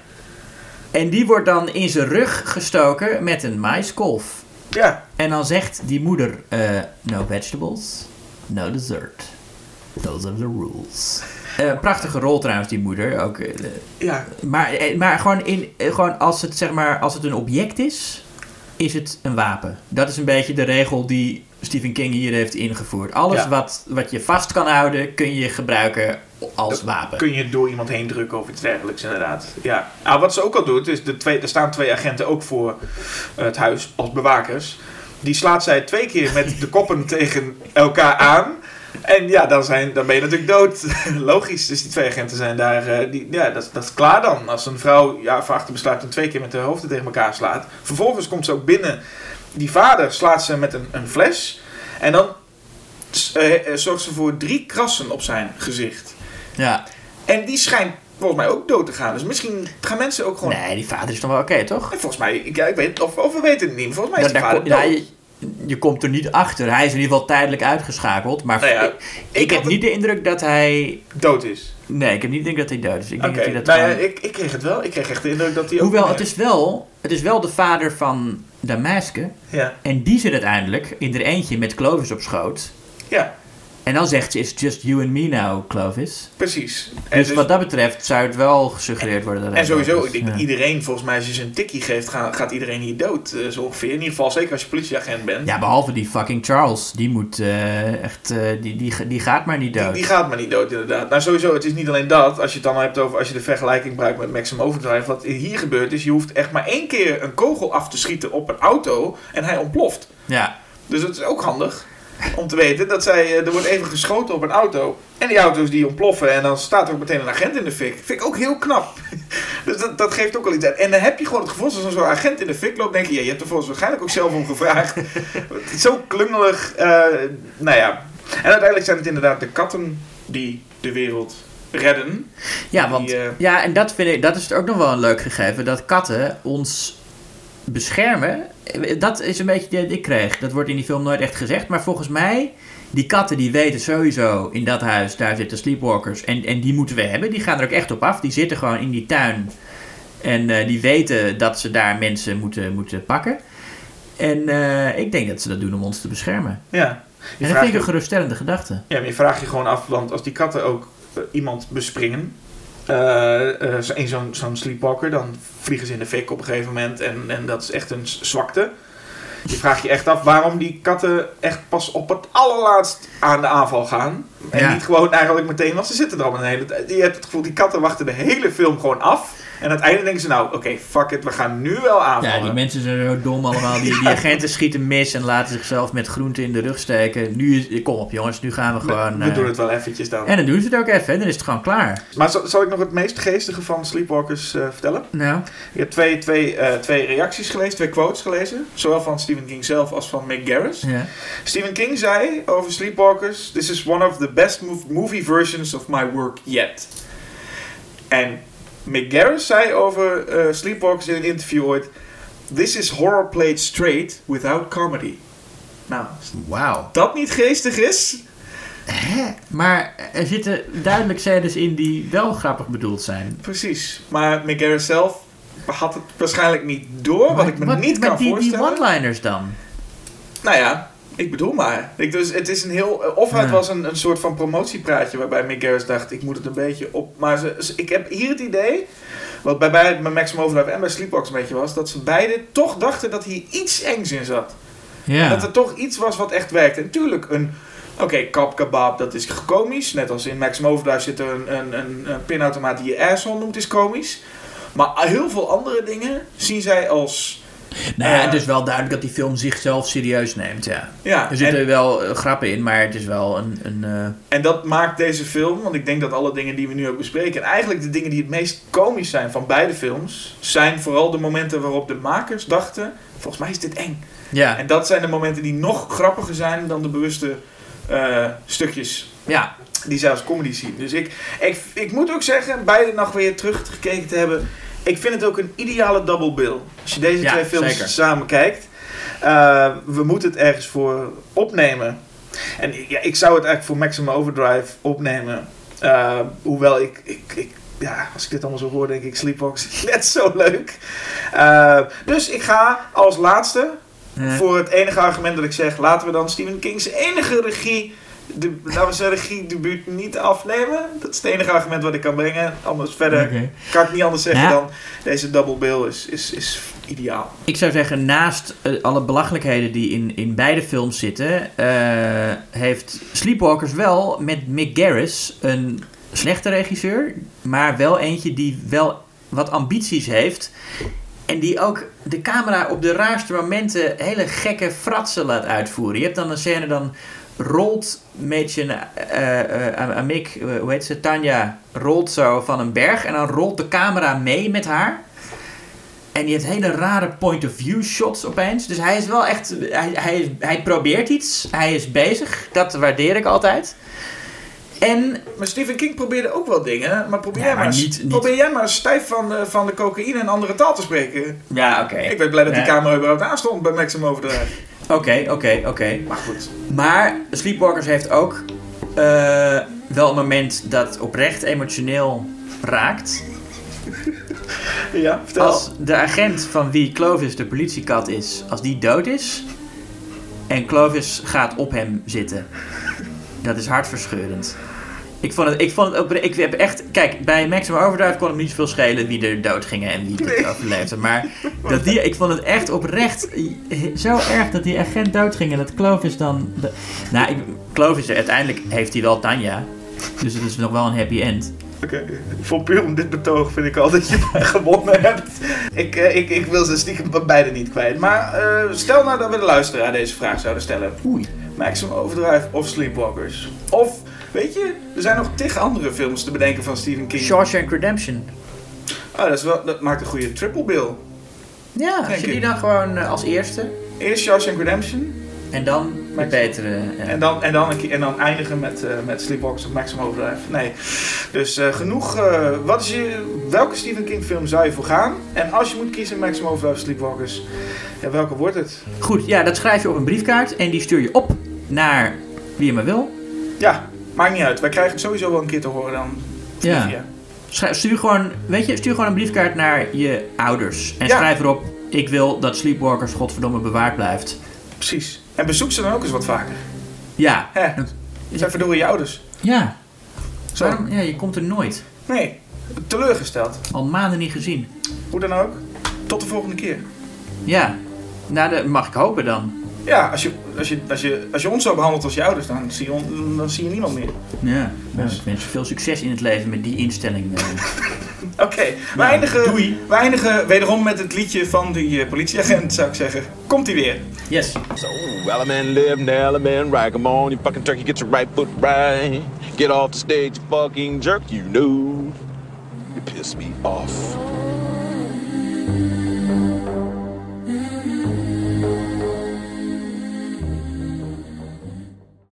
En die wordt dan in zijn rug gestoken met een maiskolf. Ja. En dan zegt die moeder: No vegetables, no dessert. Those are the rules. Eh, prachtige rol trouwens, die moeder. Ook, eh, Ja. maar eh, maar gewoon, in, gewoon als, het, zeg maar, als het een object is, is het een wapen. Dat is een beetje de regel die Stephen King hier heeft ingevoerd. Alles Ja. wat, wat je vast kan houden, kun je gebruiken als wapen. Kun je door iemand heen drukken of iets dergelijks, inderdaad. Ja. Nou, wat ze ook al doet, is de twee, er staan twee agenten ook voor het huis als bewakers. Die slaat zij twee keer met de koppen tegen elkaar aan. En ja, dan, zijn, dan ben je natuurlijk dood. Logisch, dus die twee agenten zijn daar. eh, die, ja, dat, dat is klaar dan. Als een vrouw ja, van achter besluit en twee keer met de hoofden tegen elkaar slaat. Vervolgens komt ze ook binnen. Die vader slaat ze met een, een fles. En dan eh, eh, zorgt ze voor drie krassen op zijn gezicht. Ja. En die schijnt volgens mij ook dood te gaan. Dus misschien gaan mensen ook gewoon. Nee, die vader is toch wel oké, toch? En volgens mij, ik, ja, ik weet of, of we weten het niet. Volgens mij is vader dood. Je komt er niet achter. Hij is in ieder geval tijdelijk uitgeschakeld. Maar Nou ja, ik, ik heb niet de indruk dat hij... dood is. Nee, ik heb niet de indruk dat hij dood is. Ik denk dat hij dat nou ja, gewoon- ik, ik kreeg het wel. Ik kreeg echt de indruk dat hij ook... Hoewel, het is, wel, het is wel de vader van Damaske. Ja, En die zit uiteindelijk in er eentje met Clovis op schoot. ja En dan zegt ze, it's just you and me now, Clovis. precies. En, Dus dus- wat dat betreft zou het wel gesuggereerd worden dat en sowieso, ik denk Ja. iedereen, volgens mij, als je ze een tikkie geeft, gaat, gaat iedereen hier dood. eh, zo ongeveer. In ieder geval, zeker als je politieagent bent. Ja, behalve die fucking Charles. Die moet eh, echt... eh, die, die, die gaat maar niet Die, dood. die gaat maar niet dood, inderdaad. Nou, sowieso, het is niet alleen dat. Als je het dan hebt over, als je de vergelijking gebruikt met Maximum Overdrive. Wat hier gebeurt is, je hoeft echt maar één keer een kogel af te schieten op een auto en hij ontploft. Ja. Dus dat is ook handig om te weten dat zij, eh, er wordt even geschoten op een auto. En die auto's die ontploffen en dan staat er ook meteen een agent in de fik. Vind ik ook heel knap. Dus dat, dat geeft ook al iets uit. En dan heb je gewoon het gevoel, als zo'n agent in de fik loopt, denk je, ja, je hebt er volgens waarschijnlijk ook zelf om gevraagd. Het is zo klungelig. eh, nou ja. En uiteindelijk zijn het inderdaad de katten die de wereld redden. Ja, Die, want eh, ja, en dat vind ik, dat is ook nog wel een leuk gegeven, dat katten ons beschermen. Dat is een beetje die ik kreeg. Dat wordt in die film nooit echt gezegd, maar volgens mij, die katten die weten sowieso in dat huis, daar zitten sleepwalkers en, en die moeten we hebben. Die gaan er ook echt op af. Die zitten gewoon in die tuin en eh, die weten dat ze daar mensen moeten, moeten pakken. En eh, ik denk dat ze dat doen om ons te beschermen. ja. Je En dat vind ik een geruststellende gedachte. Ja, maar je vraagt je gewoon af, want als die katten ook eh, iemand bespringen, in zo'n zo'n sleepwalker, dan vliegen ze in de fik op een gegeven moment en, en dat is echt een zwakte. Je vraagt je echt af waarom die katten echt pas op het allerlaatst aan de aanval gaan. En Ja. niet gewoon eigenlijk meteen, want ze zitten er al een hele tijd. Je hebt het gevoel, die katten wachten de hele film gewoon af. En aan het einde denken ze nou, oké, fuck it, we gaan nu wel aanvallen. Ja, die mensen zijn zo dom allemaal. Die, die agenten schieten mis en laten zichzelf met groenten in de rug steken. Nu kom op jongens, nu gaan we gewoon... we eh, doen het wel eventjes dan. En dan doen ze het ook even, en dan is het gewoon klaar. Maar zal, zal ik nog het meest geestige van Sleepwalkers eh, vertellen? Nou, Ik heb twee, twee, eh, twee reacties gelezen, twee quotes gelezen. Zowel van Stephen King zelf als van Mick Garris. ja. Stephen King zei over Sleepwalkers: This is one of the best mov- movie versions of my work yet. En Mick Garris zei over eh, Sleepwalkers in een interview ooit: This is horror played straight without comedy. Nou, Wauw. dat niet geestig is. Maar er zitten duidelijk scènes in die wel grappig bedoeld zijn. Precies. Maar Mick Garris zelf had het waarschijnlijk niet door, wat ik me niet maar kan die, die voorstellen. one-liners dan? Nou ja, ik bedoel maar. Ik, dus het is een heel. eh, Of het Ja. was een, een soort van promotiepraatje waarbij Mick Garris dacht: ik moet het een beetje op. Maar ze, ze- ik heb hier het idee. Wat bij, bij, bij Maximum Overdrive en bij Sleepwalks een beetje was. Dat ze beide toch dachten dat hier iets engs in zat. Ja. Dat er toch iets was wat echt werkte. En tuurlijk, een. Oké, kap kebab, dat is komisch. Net als in Maximum Overdrive zit er een, een, een, een pinautomaat die je asshole noemt, is komisch. Maar heel veel andere dingen zien zij als. Nou ja, eh, het is wel duidelijk dat die film zichzelf serieus neemt, ja. Ja, Er zitten en- wel eh, grappen in, maar het is wel een... een eh, En dat maakt deze film, want ik denk dat alle dingen die we nu ook bespreken, en eigenlijk de dingen die het meest komisch zijn van beide films, zijn vooral de momenten waarop de makers dachten: volgens mij is dit eng. ja. En dat zijn de momenten die nog grappiger zijn dan de bewuste eh, stukjes Ja. Die zelfs comedy zien. Dus ik, ik, ik moet ook zeggen, beide nog weer teruggekeken te hebben. Ik vind het ook een ideale double bill. Als je deze Ja, twee films zeker. samen kijkt. eh, we moeten het ergens voor opnemen. En ja, ik zou het eigenlijk voor Maximum Overdrive opnemen. Eh, hoewel ik, ik, ik, ja, als ik dit allemaal zo hoor, denk ik Sleepwalkers is net zo leuk. Eh, dus ik ga als laatste voor het enige argument dat ik zeg, laten we dan Stephen King's enige regie, de, laten we zijn regiedebuut niet afnemen. Dat is het enige argument wat ik kan brengen. Anders verder kan ik niet anders zeggen Ja. dan deze double bill is, is, is ideaal. Ik zou zeggen, naast eh, alle belachelijkheden die in, in beide films zitten, eh, heeft Sleepwalkers wel met Mick Garris een slechte regisseur, maar wel eentje die wel wat ambities heeft. En die ook de camera op de raarste momenten hele gekke fratsen laat uitvoeren. Je hebt dan een scène, dan rolt Mädchen, eh eh Mick, eh, hoe heet ze, Tanja, rolt zo van een berg. En dan rolt de camera mee met haar. En die heeft hele rare point of view shots opeens. Dus hij is wel echt. Hij, hij, hij probeert iets. Hij is bezig. Dat waardeer ik altijd. En. Maar Stephen King probeerde ook wel dingen, maar probeer, Ja, jij, maar maar, niet- niet- probeer jij maar stijf van de, van de cocaïne en andere taal te spreken. Ja, oké. Ik ben blij dat die Ja. camera überhaupt aanstond bij Maximum Overdrive. Oké, oké, oké. Maar goed. Maar Sleepwalkers heeft ook. eh, wel een moment dat oprecht emotioneel raakt. Ja, vertel. Als de agent van wie Clovis de politiekat is, als die dood is. En Clovis gaat op hem zitten. Dat is hartverscheurend. Ik vond het, ik vond het ook. Ik heb echt. Kijk, bij Maximum Overdrive kon het me niet zoveel schelen wie er dood gingen en wie het Nee. overleefde. Maar dat die, ik vond het echt oprecht zo erg dat die agent dood ging en dat Clovis dan. de- nou, ik, Clovis, uiteindelijk heeft hij wel Tanja. Dus het is nog wel een happy end. Oké, voor puur om dit betoog vind ik al dat je mij gewonnen hebt. Ik, eh, ik, ik wil ze stiekem beide niet kwijt. Maar eh, stel nou dat we de luisteraar deze vraag zouden stellen. Oei. Maximum Overdrive of Sleepwalkers? Of, weet je, er zijn nog tig andere films te bedenken van Stephen King. Shawshank Redemption. Oh, dat, is wel, dat maakt een goede triple bill. Ja, als je die dan gewoon eh, als eerste. Eerst Shawshank Redemption En dan de Max- betere. ja. en, dan, en, dan, en dan eindigen met, eh, met Sleepwalkers of Maximum Overdrive. Nee, dus eh, genoeg. wat is je, welke Stephen King film zou je voor gaan? En als je moet kiezen Maximum Overdrive of Sleepwalkers, ja, welke wordt het? Goed, ja, dat schrijf je op een briefkaart en die stuur je op naar wie je maar wil. Ja, maakt niet uit. Wij krijgen het sowieso wel een keer te horen dan. Ja. Schrijf, stuur, gewoon, weet je, stuur gewoon een briefkaart naar je ouders. En Ja. schrijf erop: Ik wil dat Sleepwalkers godverdomme bewaard blijft. Precies. En bezoek ze dan ook eens wat vaker. Ja. Hè, zijn verdorie je ouders. Ja. Zo. Waarom? Ja, je komt er nooit. Nee, teleurgesteld. Al maanden niet gezien. Hoe dan ook. Tot de volgende keer. Ja. Nou, dat mag ik hopen dan. Ja, als je, als je, als je, als je ons zo behandelt als je ouders, dan zie je, on- dan zie je niemand meer. Ja. Nou, Dus- ik wens je veel succes in het leven met die instelling. eh. Oké, we, Nou, eindigen, doei. we eindigen wederom met het liedje van die eh, politieagent, zou ik zeggen. Komt hij weer. Yes. So, Element live, element right. Come on, you fucking turkey, get your right foot right. Get off the stage, fucking jerk, you know. You piss me off.